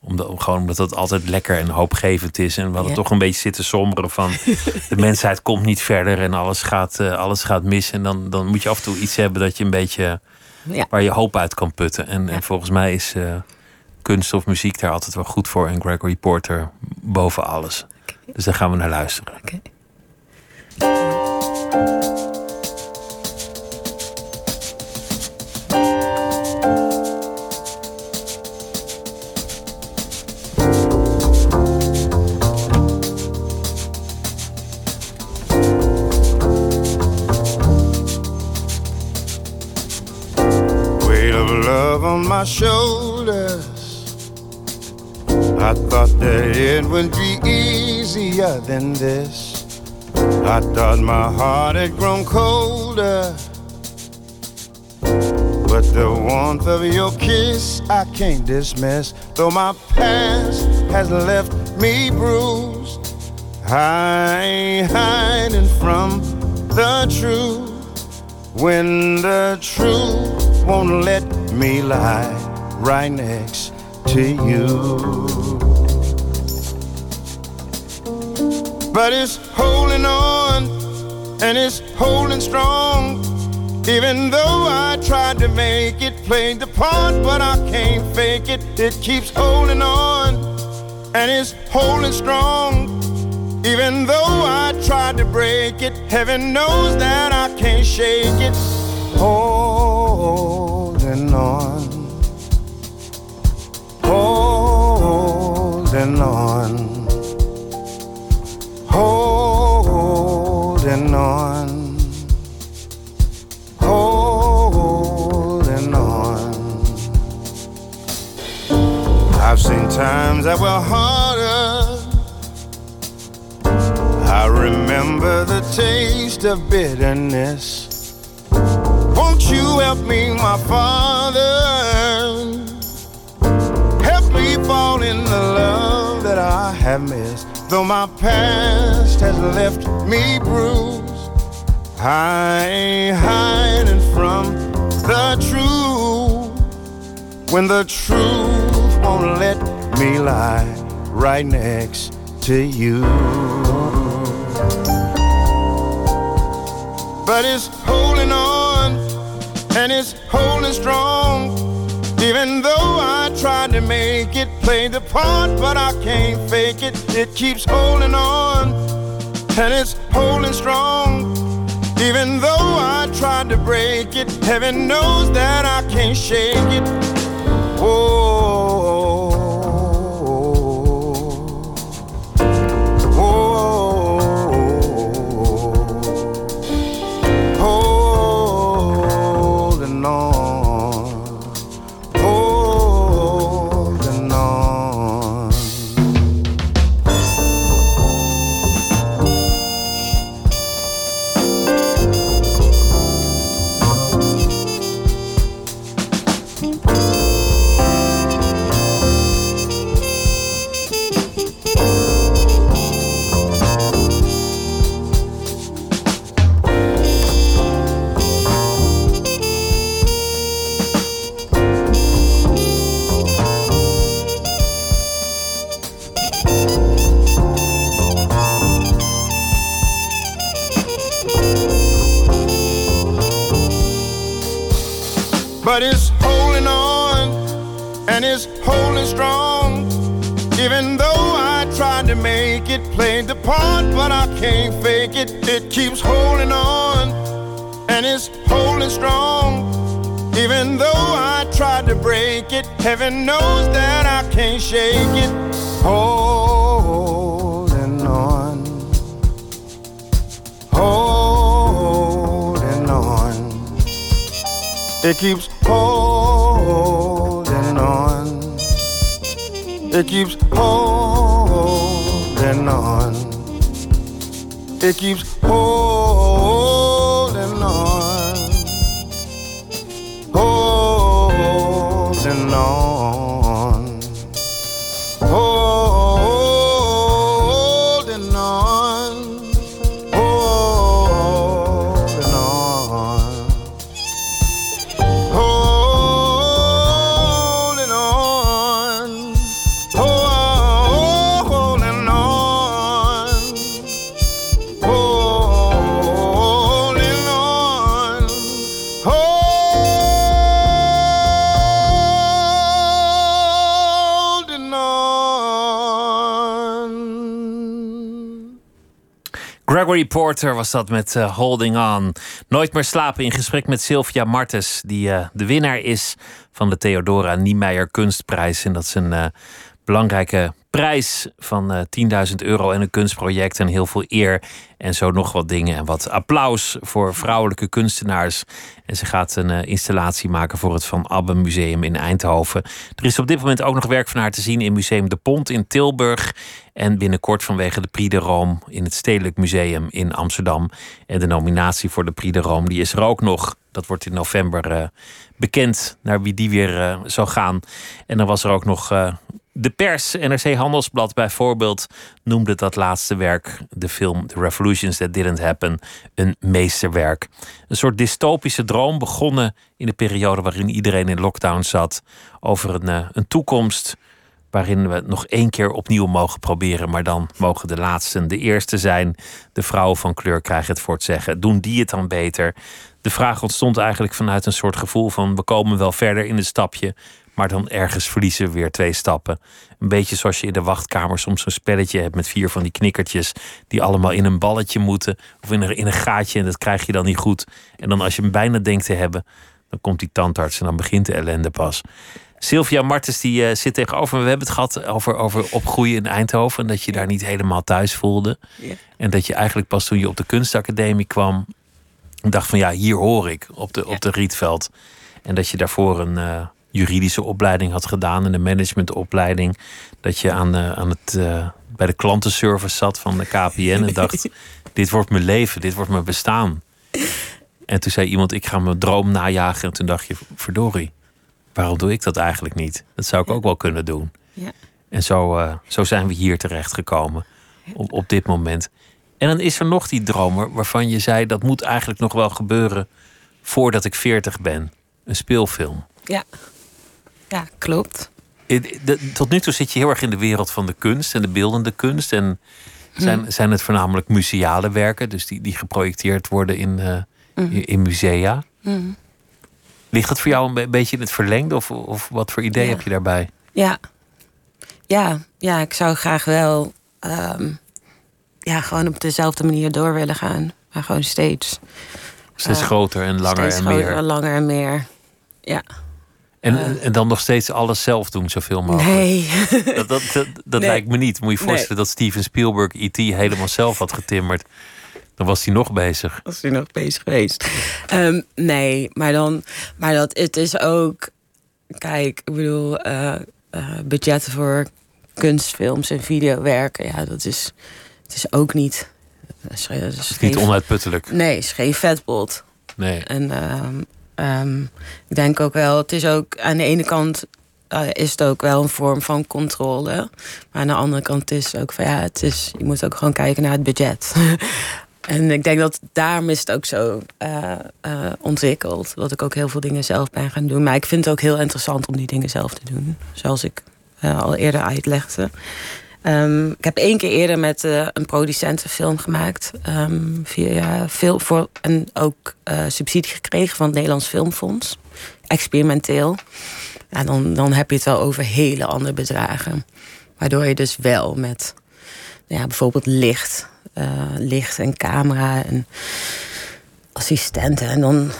Omdat, om- gewoon omdat het altijd lekker en hoopgevend is. En we hadden Ja. toch een beetje zitten somberen van... de mensheid komt niet verder en alles gaat, alles gaat mis. En dan, dan moet je af en toe iets hebben dat je een beetje Ja. waar je hoop uit kan putten. En, en volgens mij is eh, kunst of muziek daar altijd wel goed voor. En Gregory Porter boven alles. Dus daar gaan we naar luisteren. My shoulders. I thought that it would be easier than this. I thought my heart had grown colder. But the warmth of your kiss I can't dismiss. Though my past has left me bruised, I ain't hiding from the truth. When the truth won't let me lie right next to you. But it's holding on and it's holding strong. Even though I tried to make it, played the part, but I can't fake it. It keeps holding on and it's holding strong. Even though I tried to break it, heaven knows that I can't shake it. Holding holding on, holding on, holding on. I've seen times that were harder. I remember the taste of bitterness. Won't you help me, my father? Help me fall in the love I have missed. Though my past has left me bruised, I ain't hiding from the truth. When the truth won't let me lie right next to you. But it's holding on and it's holding strong. Even though I tried to make it, play the part, but I can't fake it. It keeps holding on and it's holding strong. Even though I tried to break it, heaven knows that I can't shake it. Oh, played the part, but I can't fake it. It keeps holding on and it's holding strong. Even though I tried to break it, heaven knows that I can't shake it. Holding on, holding on. It keeps holding on. It keeps holding It keeps holding on. Holding on. Gregory Porter was dat met eh, Holding On. Nooit meer slapen in gesprek met Sylvia Martens, die eh, de winnaar is van de Theodora Niemeyer Kunstprijs. En dat is een eh, belangrijke prijs van eh 10.000 euro en een kunstproject en heel veel eer. En zo nog wat dingen en wat applaus voor vrouwelijke kunstenaars. En ze gaat een installatie maken voor het Van Abbe Museum in Eindhoven. Er is op dit moment ook nog werk van haar te zien in Museum De Pont in Tilburg. En binnenkort vanwege de Prix de Rome in het Stedelijk Museum in Amsterdam. En de nominatie voor de Prix de Rome die is er ook nog. Dat wordt in november eh, bekend naar wie die weer eh, zal gaan. En dan was er ook nog eh, de pers, NRC Handelsblad bijvoorbeeld, noemde dat laatste werk, de film The Revolutions That Didn't Happen, een meesterwerk. Een soort dystopische droom begonnen in de periode waarin iedereen in lockdown zat, over een, een toekomst waarin we nog één keer opnieuw mogen proberen, maar dan mogen de laatsten de eerste zijn. De vrouwen van kleur krijgen het voor het zeggen. Doen die het dan beter? De vraag ontstond eigenlijk vanuit een soort gevoel van we komen wel verder in het stapje, maar dan ergens verliezen we weer twee stappen. Een beetje zoals je in de wachtkamer soms zo'n spelletje hebt met vier van die knikkertjes die allemaal in een balletje moeten of in een, in een gaatje en dat krijg je dan niet goed. En dan als je hem bijna denkt te hebben, dan komt die tandarts en dan begint de ellende pas. Sylvia Martens die eh, zit tegenover me. We hebben het gehad over, over opgroeien in Eindhoven. En dat je daar niet helemaal thuis voelde. Ja. En dat je eigenlijk pas toen je op de kunstacademie kwam... dacht van ja, hier hoor ik op de, op de Rietveld. En dat je daarvoor een eh, juridische opleiding had gedaan... en een managementopleiding. Dat je aan, eh, aan het, bij de klantenservice zat van de KPN... en dacht, dit wordt mijn leven, dit wordt mijn bestaan. En toen zei iemand, ik ga mijn droom najagen. En toen dacht je, verdorie, waarom doe ik dat eigenlijk niet? Dat zou ik ook wel kunnen doen. Ja. En zo, eh, zo zijn we hier terechtgekomen. Op, op dit moment. En dan is er nog die dromer waarvan je zei... dat moet eigenlijk nog wel gebeuren voordat ik 40 ben. Een speelfilm. Ja. Ja, klopt. Tot nu toe zit je heel erg in de wereld van de kunst en de beeldende kunst. En zijn, zijn het voornamelijk museale werken, dus die, die geprojecteerd worden in, eh, in, in musea. Ligt het voor jou een be- beetje in het verlengde? Of, of wat voor idee Ja. heb je daarbij? Ja. Ja, ja ik zou graag wel ehm, ja, gewoon op dezelfde manier door willen gaan. Maar gewoon steeds. Steeds Eh, groter en langer steeds en groter, meer. langer en meer. Ja. En, en dan nog steeds alles zelf doen, zoveel mogelijk. Nee. Dat, dat, dat, dat Nee. lijkt me niet. Moet je je Nee. voorstellen dat Steven Spielberg E.T. helemaal zelf had getimmerd. Dan was hij nog bezig. was hij nog bezig geweest. Ehm, nee, maar dan, maar dat het is ook, kijk, ik bedoel, eh, eh, budgetten voor kunstfilms en videowerken, ja, dat is, het is ook niet, dat is, dat is Het is geen- niet onuitputtelijk. Nee, is geen vetpot. Nee. En ehm, ehm, ik denk ook wel, het is ook aan de ene kant eh, is het ook wel een vorm van controle. Maar aan de andere kant is het ook van ja, het is, je moet ook gewoon kijken naar het budget. en ik denk dat daarom is het ook zo eh, ontwikkeld. Dat ik ook heel veel dingen zelf ben gaan doen. Maar ik vind het ook heel interessant om die dingen zelf te doen. Zoals ik eh, al eerder uitlegde. Ehm, ik heb één keer eerder met uh, een producentenfilm gemaakt. Um, via veel voor, en ook uh, subsidie gekregen van het Nederlands Filmfonds. Experimenteel. Ja, dan, dan heb je het wel over hele andere bedragen. Waardoor je dus wel met ja, bijvoorbeeld licht, uh, licht en camera en assistenten. En dan,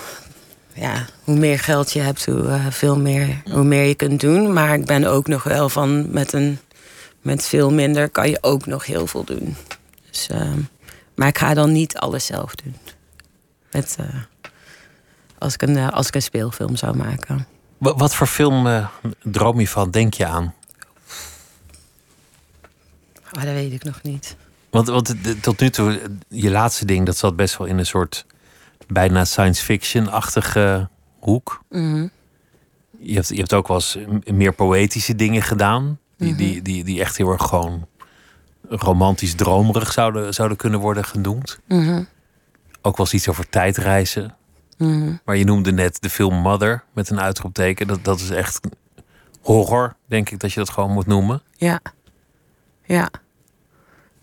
ja, hoe meer geld je hebt, hoe, uh, veel meer, hoe meer je kunt doen. Maar ik ben ook nog wel van met een met veel minder kan je ook nog heel veel doen. Dus, uh, maar ik ga dan niet alles zelf doen. Met, als, ik een, als ik een speelfilm zou maken. Wat, wat voor film droom je van, denk je aan? Oh, dat weet ik nog niet. Want, want tot nu toe, je laatste ding, dat zat best wel in een soort bijna science fiction-achtige hoek. Mm -hmm. je, hebt, je hebt ook wel eens meer poëtische dingen gedaan. Die, die, die, die echt heel erg gewoon romantisch dromerig zouden, zouden kunnen worden genoemd. Mm -hmm. Ook wel eens iets over tijdreizen. Maar je noemde net de film Mother met een uitroepteken. Dat, dat is echt horror, denk ik dat je dat gewoon moet noemen. Ja. Ja.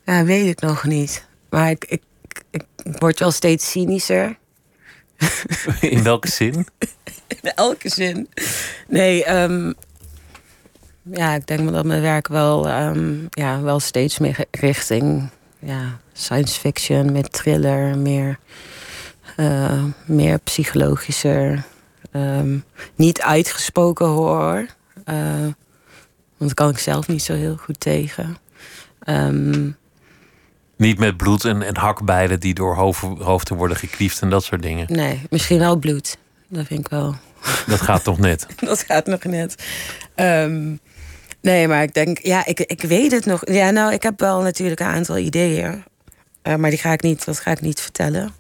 Ja, weet ik nog niet. Maar ik, ik, ik, word wel steeds cynischer. In welke zin? In elke zin. Nee, um, ja, ik denk dat mijn werk wel, um, ja, wel steeds meer richting ja, science fiction, met thriller, meer, uh, meer psychologischer, um, niet uitgesproken horror. Uh, want kan ik zelf niet zo heel goed tegen. Um, niet met bloed en, en hakbijlen die door hoofd, hoofden worden gekliefd en dat soort dingen. Nee, misschien wel bloed. Dat vind ik wel. Dat gaat toch net? dat gaat nog net. Um, nee, maar ik denk, ja, ik, ik weet het nog. Ja, nou, ik heb wel natuurlijk een aantal ideeën. Uh, maar die ga ik niet, dat ga ik niet vertellen.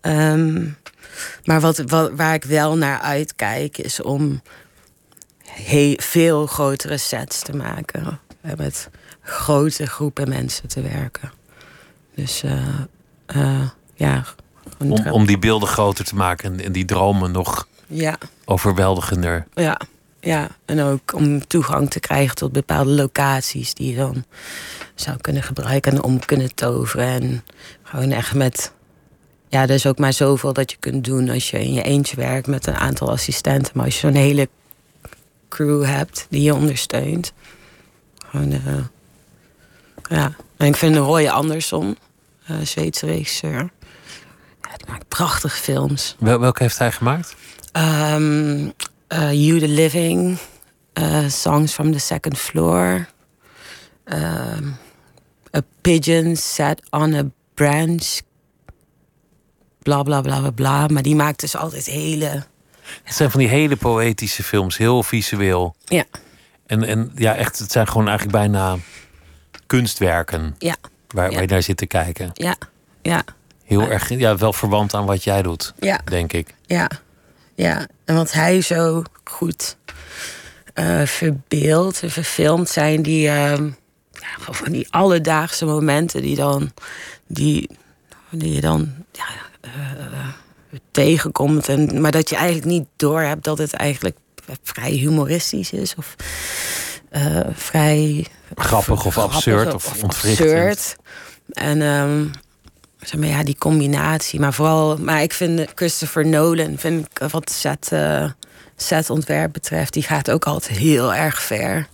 Um, maar wat, wat, waar ik wel naar uitkijk, is om heel, veel grotere sets te maken. Met grote groepen mensen te werken. Dus uh, uh, ja. Om, om, die beelden groter te maken en, en die dromen nog ja. overweldigender. Ja, ja, en ook om toegang te krijgen tot bepaalde locaties die je dan zou kunnen gebruiken en om kunnen toveren. En gewoon echt met. Ja, er is ook maar zoveel dat je kunt doen als je in je eentje werkt met een aantal assistenten. Maar als je zo'n hele crew hebt die je ondersteunt. Gewoon, uh, ja. En ik vind Roy Andersson, uh, Zweedse regisseur. Ja, die maakt prachtige films. Wel, welke heeft hij gemaakt? Um, You the Living, uh, Songs from the Second Floor. Um, a Pigeon Sat on a Branch. Bla bla bla bla bla. Maar die maakt dus altijd hele. Het zijn van die hele poëtische films, heel visueel. Ja. En, en ja, echt, het zijn gewoon eigenlijk bijna kunstwerken. Ja. Waar, waar je naar zit te kijken. Ja. Ja. Heel erg, ja, wel verwant aan wat jij doet, ja. denk ik. Ja. Ja, en wat hij zo goed uh, verbeeld en verfilmd zijn die, uh, ja, van die alledaagse momenten die dan die, die je dan ja, uh, tegenkomt. En, maar dat je eigenlijk niet doorhebt dat het eigenlijk vrij humoristisch is. Of vrij grappig of grappig, absurd of, of ontwrichtend. absurd. En um, zeg maar, ja, die combinatie. Maar vooral, maar ik vind Christopher Nolan, vind ik wat set, uh, setontwerp betreft, die gaat ook altijd heel erg ver.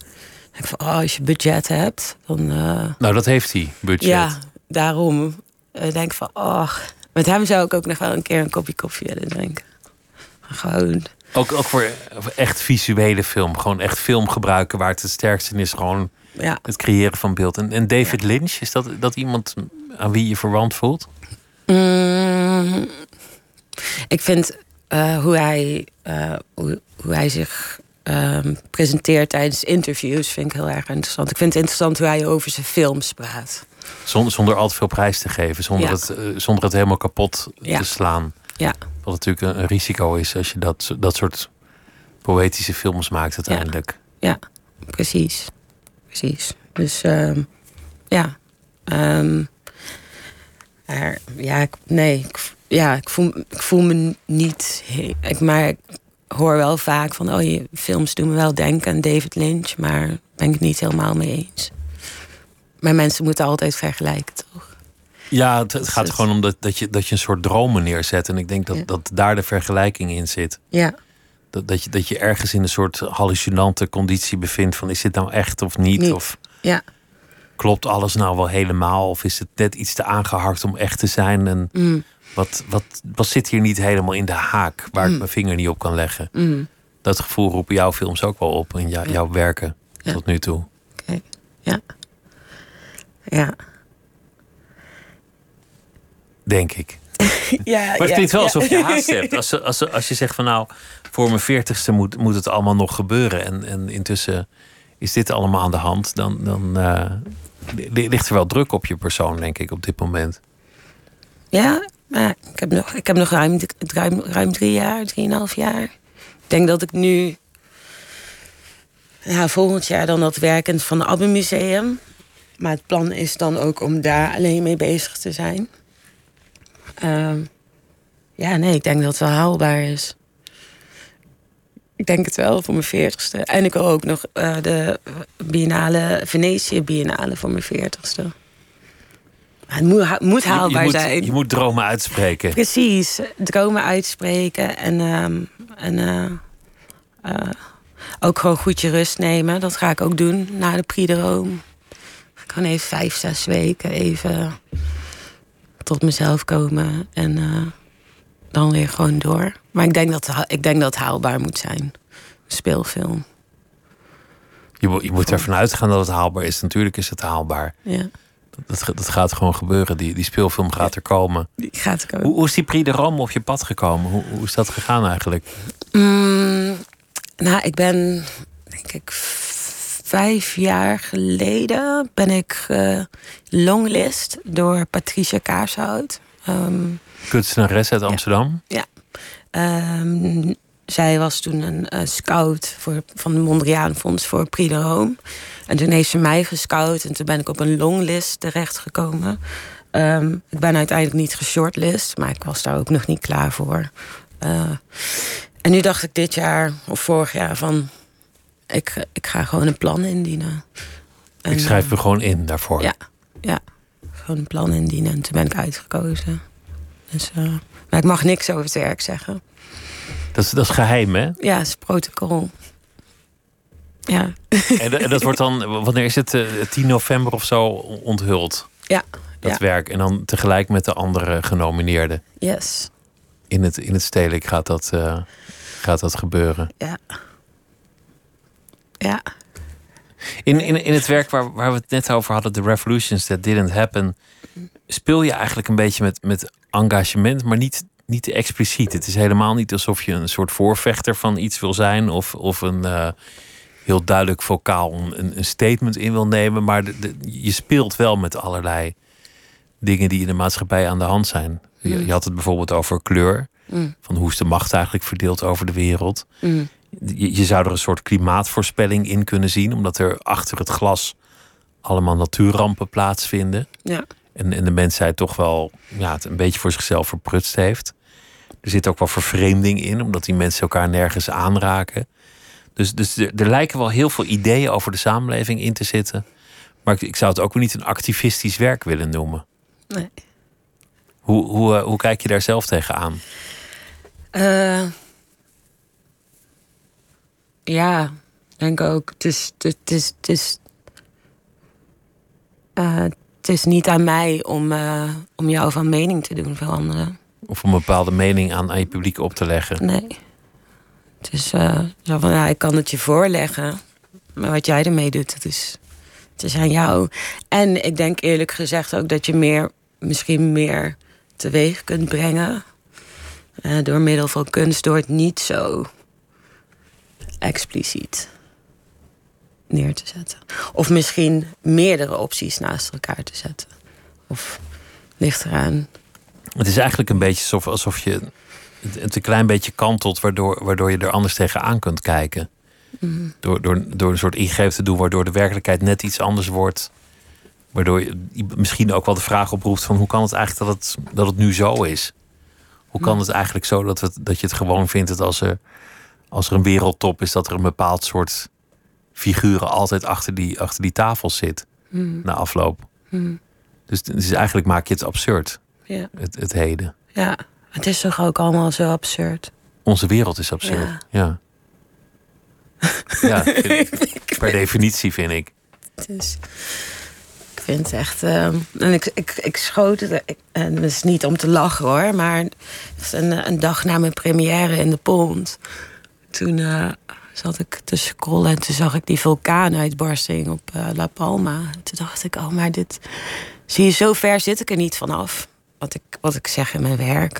Ik van, oh, als je budget hebt, dan. Uh, nou, dat heeft hij, budget. Ja, daarom uh, denk ik van, oh, met hem zou ik ook nog wel een keer een kopje koffie willen drinken. Gewoon. Ook, ook voor echt visuele film, gewoon echt film gebruiken waar het het sterkste is, gewoon ja. het creëren van beeld. En, en David ja. Lynch, is dat, dat iemand aan wie je verwant voelt? Mm, ik vind uh, hoe, hij, uh, hoe, hoe, hij zich uh, presenteert tijdens interviews vind ik heel erg interessant. Ik vind het interessant hoe hij over zijn films praat. Zonder, zonder al te veel prijs te geven, zonder, Ja. het, eh, zonder het helemaal kapot te slaan. Ja, Wat natuurlijk een, risico is als je dat, dat soort poëtische films maakt uiteindelijk. ja, precies. Precies. Dus ehm, ja. Ehm, ja, ik, nee. Ja, ik voel, ik voel me niet. Ik, maar ik hoor wel vaak van. Oh, je films doen me wel denken aan David Lynch. Maar ben ik het niet helemaal mee eens. Maar mensen moeten altijd vergelijken, toch? Ja, het, het gaat het- gewoon om dat, dat, je, dat je een soort dromen neerzet. En ik denk dat, Ja. dat daar de vergelijking in zit. Ja, Dat, dat, je, dat je ergens in een soort hallucinante conditie bevindt van is dit nou echt of niet? Niet. Of ja, klopt alles nou wel helemaal? Of is het net iets te aangehakt om echt te zijn? En Mm. wat, wat, wat zit hier niet helemaal in de haak waar ik mijn vinger niet op kan leggen? Mm. Dat gevoel roepen jouw films ook wel op in jou, jouw werken Ja. tot nu toe. oké. Ja. Ja. Denk ik. ja Maar het ja, klinkt wel ja. alsof je haast hebt. Als, als, als je zegt van nou, voor mijn veertigste moet, moet het allemaal nog gebeuren. En, en intussen is dit allemaal aan de hand. Dan, dan eh, li- ligt er wel druk op je persoon, denk ik, op dit moment. Ja, maar ik heb nog, ik heb nog ruim, ruim, ruim drie jaar, drieënhalf jaar. Ik denk dat ik nu... Ja, volgend jaar dan dat werkend van het Abbemuseum. Maar het plan is dan ook om daar alleen mee bezig te zijn. Ehm, ja, nee, ik denk dat het wel haalbaar is. Ik denk het wel voor mijn veertigste. En ik wil ook nog eh, de Biennale, Venetië Biennale voor mijn veertigste. Het moet, moet Je- je, haalbaar moet, zijn. je moet dromen uitspreken. Precies, dromen uitspreken en, ehm, en eh, eh, ook gewoon goed je rust nemen. Dat ga ik ook doen na de Prix de Rome. Ga ik gewoon even vijf, zes weken even tot mezelf komen en eh, dan weer gewoon door. Maar ik denk dat, ik denk dat het haalbaar moet zijn. Een speelfilm, Je, moet- je moet ervan uitgaan dat het haalbaar is. Natuurlijk is het haalbaar. ja. Dat, dat gaat gewoon gebeuren. Die, die speelfilm gaat er komen. Die gaat ook. Hoe, hoe is die Prix de Rome op je pad gekomen? Hoe, hoe is dat gegaan eigenlijk? Mm, nou, ik ben, denk ik, vijf jaar geleden ben ik eh, longlist door Patricia Kaarshout. Ehm, Kunstenares uit Amsterdam. ehm, zij was toen een scout voor, van de Mondriaan Fonds voor Prix de Rome. En toen heeft ze mij gescout en toen ben ik op een longlist terechtgekomen. Ehm, ik ben uiteindelijk niet geshortlist, maar ik was daar ook nog niet klaar voor. Eh, en nu dacht ik dit jaar of vorig jaar van... ik, ik ga gewoon een plan indienen. En, Ik schrijf eh, me gewoon in daarvoor. Ja, ja. Gewoon een plan indienen. En toen ben ik uitgekozen. Dus, eh, maar ik mag niks over het werk zeggen. Dat, is, dat is geheim, hè? Ja, het is protocol. Ja, En, en dat wordt dan, wanneer is het? eh, 10 november of zo onthuld, ja, dat ja. werk. En dan tegelijk met de andere genomineerden. yes. In het, in het stedelijk gaat dat, eh, gaat dat gebeuren. Ja. Ja, In, in, in het werk waar, waar we het net over hadden, The Revolutions That Didn't Happen, speel je eigenlijk een beetje met, met engagement, maar niet, niet te expliciet. Het is helemaal niet alsof je een soort voorvechter van iets wil zijn of, of een eh, heel duidelijk vocaal een, een statement in wil nemen, maar de, de- je speelt wel met allerlei dingen die in de maatschappij aan de hand zijn. Je, je had het bijvoorbeeld over kleur, Mm. van hoe is de macht eigenlijk verdeeld over de wereld. Mm. Je, je zou er een soort klimaatvoorspelling in kunnen zien, omdat er achter het glas allemaal natuurrampen plaatsvinden. ja. En, en de mensheid toch wel ja, het een beetje voor zichzelf verprutst heeft. Er zit ook wel vervreemding in, omdat die mensen elkaar nergens aanraken. Dus, dus er, er lijken wel heel veel ideeën over de samenleving in te zitten. Maar ik, ik zou het ook niet een activistisch werk willen noemen. Nee. Hoe, hoe, eh, hoe kijk je daar zelf tegenaan? Eh, ja, denk ook. Het is, het is, het is, eh, het is niet aan mij om, eh, om jou van mening te doen veranderen. Of om een bepaalde mening aan, aan je publiek op te leggen? Nee. Het is eh, zo van, ja, ik kan het je voorleggen. Maar wat jij ermee doet, dat is, het is aan jou. En ik denk eerlijk gezegd ook dat je meer, misschien meer teweeg kunt brengen. door middel van kunst, door het niet zo expliciet neer te zetten. Of misschien meerdere opties naast elkaar te zetten. Of ligt eraan. Het is eigenlijk een beetje alsof, alsof je het, een klein beetje kantelt, waardoor, waardoor je er anders tegenaan kunt kijken. Door, door, door een soort ingreep te doen, waardoor de werkelijkheid net iets anders wordt. Waardoor je misschien ook wel de vraag oproept van hoe kan het eigenlijk dat het, dat het nu zo is? Hoe kan het eigenlijk zo dat, dat je het gewoon vindt dat als er, als er een wereldtop is, dat er een bepaald soort figuren altijd achter die, achter die tafel zit? na afloop. Dus, dus eigenlijk maak je het absurd, Ja. het, het heden. ja, het is toch ook allemaal zo absurd. Onze wereld is absurd. Ja. Ja, vind- per definitie vind ik. Dus ik vind het echt. ehm, en ik, ik, ik schoot het. ik- en dat is niet om te lachen hoor, maar het een, een dag na mijn première in de Pont. Toen eh, zat ik te scrollen en toen zag ik die vulkaanuitbarsting op eh, La Palma. Toen dacht ik, oh, maar dit. Zie je, zo ver zit ik er niet vanaf. Wat ik, wat ik zeg in mijn werk.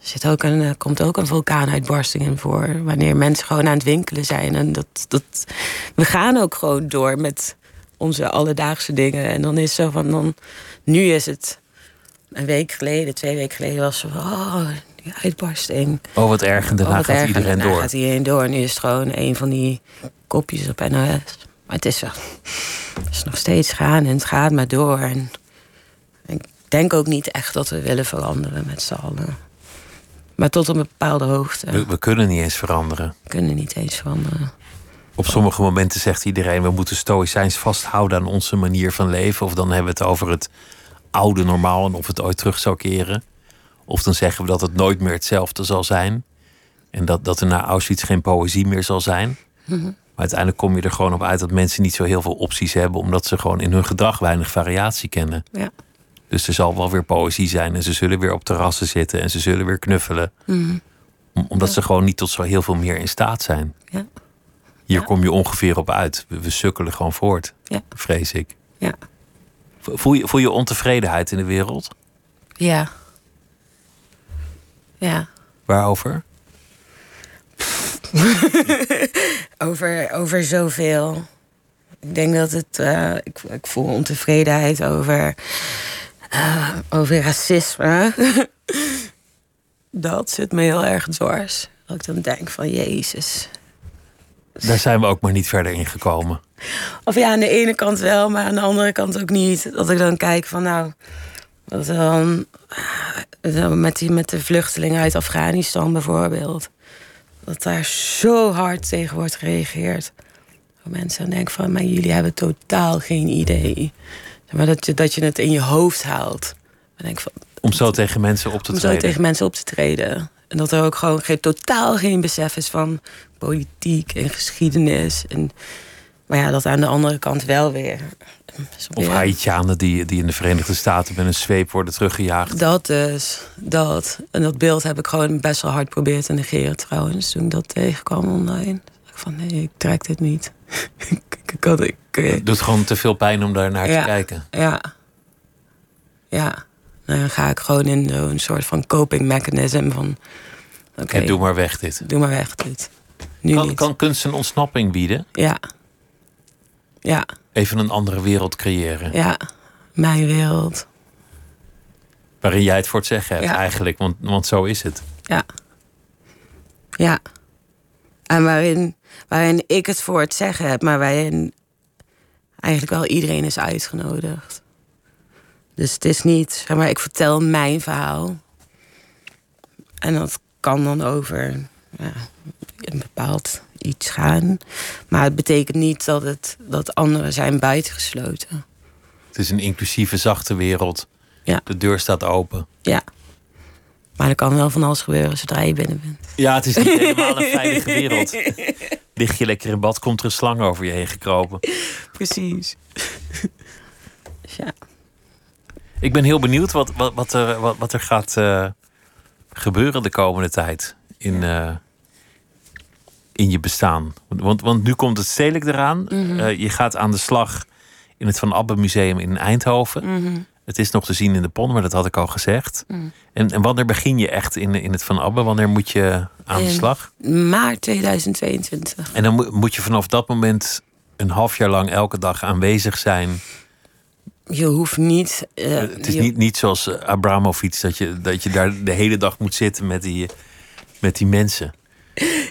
Er zit ook een, er komt ook een vulkaanuitbarsting in voor. Wanneer mensen gewoon aan het winkelen zijn. En dat, dat, we gaan ook gewoon door met onze alledaagse dingen. En dan is zo van, dan, nu is het een week geleden, twee weken geleden was zo van, oh, uitbarsting. Oh, wat erg. En daarna Oh, gaat erg. iedereen En daarna door. gaat iedereen door. Nu is het gewoon een van die kopjes op NOS. Maar het is, wel, het is nog steeds gaan en het gaat maar door. En ik denk ook niet echt dat we willen veranderen met z'n allen. Maar tot een bepaalde hoogte We, we kunnen niet eens veranderen. kunnen we niet eens veranderen. Op sommige momenten zegt iedereen... we moeten stoïcijns vasthouden aan onze manier van leven. Of dan hebben we het over het oude normaal... en of het ooit terug zou keren. Of dan zeggen we dat het nooit meer hetzelfde zal zijn. En dat, dat er na Auschwitz geen poëzie meer zal zijn. Maar uiteindelijk kom je er gewoon op uit... dat mensen niet zo heel veel opties hebben... omdat ze gewoon in hun gedrag weinig variatie kennen. Ja. Dus er zal wel weer poëzie zijn... en ze zullen weer op terrassen zitten... en ze zullen weer knuffelen. Om- omdat ze gewoon niet tot zo heel veel meer in staat zijn. Ja. Hier kom je ongeveer op uit. We, we sukkelen gewoon voort, vrees ik. Ja. Voel je, voel je ontevredenheid in de wereld? Ja. Ja. Waarover? Over, over zoveel. Ik denk dat het. eh, ik, ik voel ontevredenheid over. eh, over racisme. dat zit me heel erg dwars. Dat ik dan denk van Jezus. Daar zijn we ook maar niet verder in gekomen. Of ja, aan de ene kant wel, maar aan de andere kant ook niet. Dat ik dan kijk van nou. Dat dan. Met, die, met de vluchtelingen uit Afghanistan bijvoorbeeld. Dat daar zo hard tegen wordt gereageerd. Dat mensen denken van, maar jullie hebben totaal geen idee. Maar dat je, dat je het in je hoofd haalt. Dan denk ik van, Om zo tegen mensen op te om zo treden. tegen mensen op te treden. En dat er ook gewoon geen, totaal geen besef is van politiek en geschiedenis. En, maar ja, dat aan de andere kant wel weer. Of Haitianen die, die in de Verenigde Staten met een zweep worden teruggejaagd. Dat dus, dat. En dat beeld heb ik gewoon best wel hard proberen te negeren trouwens. Toen ik dat tegenkwam online. Dacht ik van nee, ik trek dit niet. ik, ik, had- ik, eh, Het doet gewoon te veel pijn om daar naar Ja. te kijken. Ja. Ja. Nou, dan ga ik gewoon in zo'n soort van coping mechanism van... Oké, En doe maar weg dit. doe maar weg dit. Nu Kan, niet. kan kunst een ontsnapping bieden? Ja. Ja, Even een andere wereld creëren. ja. Mijn wereld. Waarin jij het voor het zeggen hebt Ja. eigenlijk. Want, want zo is het. Ja. Ja. En waarin, waarin ik het voor het zeggen heb, maar waarin eigenlijk wel iedereen is uitgenodigd. Dus het is niet, zeg maar, ik vertel mijn verhaal. En dat kan dan over ja, een bepaald iets gaan. Maar het betekent niet dat, het, dat anderen zijn buitengesloten. Het is een inclusieve, zachte wereld. Ja. De deur staat open. Ja. Maar er kan wel van alles gebeuren zodra je binnen bent. Ja, het is niet helemaal een veilige wereld. Lig je lekker in bad, komt er een slang over je heen gekropen. Precies. Dus ja. Ik ben heel benieuwd wat, wat, wat, er, wat, wat er gaat eh, gebeuren de komende tijd in, eh, in je bestaan. Want, want nu komt het stedelijk eraan. Eh, je gaat aan de slag in het Van Abbe Museum in Eindhoven. Het is nog te zien in de pon, maar dat had ik al gezegd. En, en wanneer begin je echt in, in het Van Abbe? Wanneer moet je aan de slag? Maart 2022. En dan moet- moet je vanaf dat moment een half jaar lang elke dag aanwezig zijn. Je hoeft niet. eh, het is je- niet, niet zoals eh, Abramovic, dat je, dat je daar de hele dag moet zitten met die, met die mensen.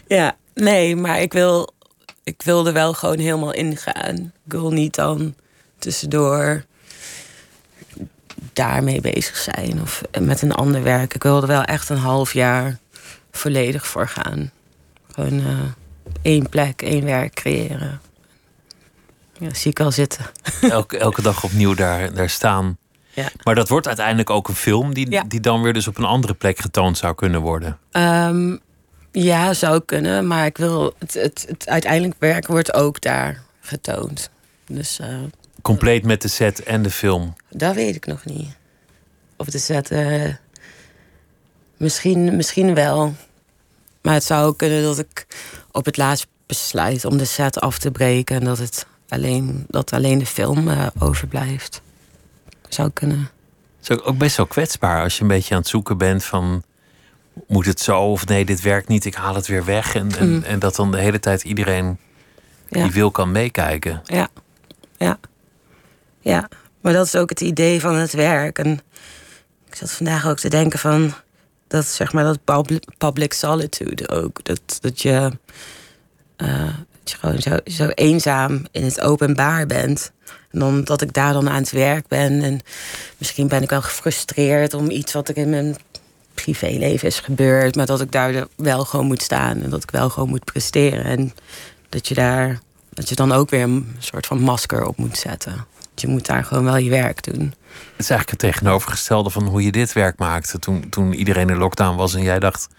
Ja, nee, maar ik wil, ik wil er wel gewoon helemaal ingaan. Ik wil niet dan tussendoor daarmee bezig zijn of met een ander werk. Ik wil er wel echt een half jaar volledig voor gaan. Gewoon eh, één plek, één werk creëren. Ja, zie ik al zitten. Elke, elke dag opnieuw daar, daar staan. Ja. Maar dat wordt uiteindelijk ook een film die, Ja. die dan weer dus op een andere plek getoond zou kunnen worden. Ehm, ja, zou kunnen, maar ik wil het, het, het uiteindelijk werk wordt ook daar getoond. Dus eh, Compleet met de set en de film. dat weet ik nog niet. Of de set, eh, misschien, misschien wel. Maar het zou ook kunnen dat ik op het laatst besluit om de set af te breken en dat het alleen, dat alleen de film eh, overblijft. Zou kunnen. Het is ook best wel kwetsbaar als je een beetje aan het zoeken bent van... moet het zo of nee, dit werkt niet, ik haal het weer weg. En, en, Mm. en dat dan de hele tijd iedereen Ja. die wil kan meekijken. Ja, ja. Ja, maar dat is ook het idee van het werk. En ik zat vandaag ook te denken van... dat zeg maar dat public, solitude ook. Dat, dat je... eh, dat je gewoon zo, zo eenzaam in het openbaar bent. En dan dat ik daar dan aan het werk ben. En misschien ben ik wel gefrustreerd om iets wat er in mijn privéleven is gebeurd. Maar dat ik daar wel gewoon moet staan. En dat ik wel gewoon moet presteren. En dat je daar dat je dan ook weer een soort van masker op moet zetten. Je moet daar gewoon wel je werk doen. Het is eigenlijk het tegenovergestelde van hoe je dit werk maakte. Toen, toen iedereen in lockdown was en jij dacht...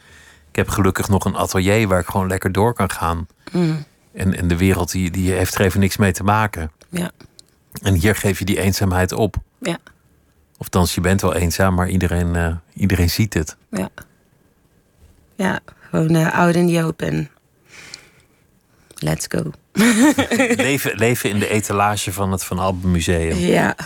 ik heb gelukkig nog een atelier waar ik gewoon lekker door kan gaan. Mm, En, en de wereld die, die heeft er even niks mee te maken. ja, En hier geef je die eenzaamheid op. ja, Of dan je bent wel eenzaam, maar iedereen, eh, iedereen ziet het. ja. Ja, gewoon eh out in the open. Let's go. leven, leven in de etalage van het Van Alben Museum. Ja,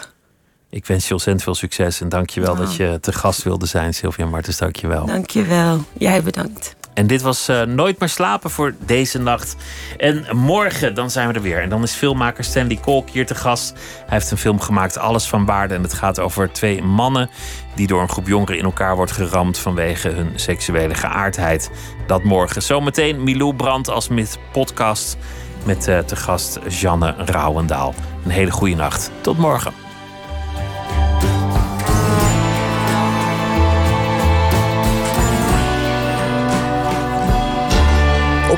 Ik wens je ontzettend veel succes en dank je wel Wauw. dat je te gast wilde zijn, Sylvia Martens. Dank je wel. dankjewel. Jij bedankt. En dit was eh, Nooit meer slapen voor deze nacht. En morgen dan zijn we er weer. En dan is filmmaker Stanley Kolk hier te gast. Hij heeft een film gemaakt, Alles van Waarde. En het gaat over twee mannen die door een groep jongeren in elkaar wordt geramd vanwege hun seksuele geaardheid. Dat morgen. Zometeen Milou Brandt als met podcast met eh, te gast Janne Rauwendaal. Een hele goede nacht. Tot morgen.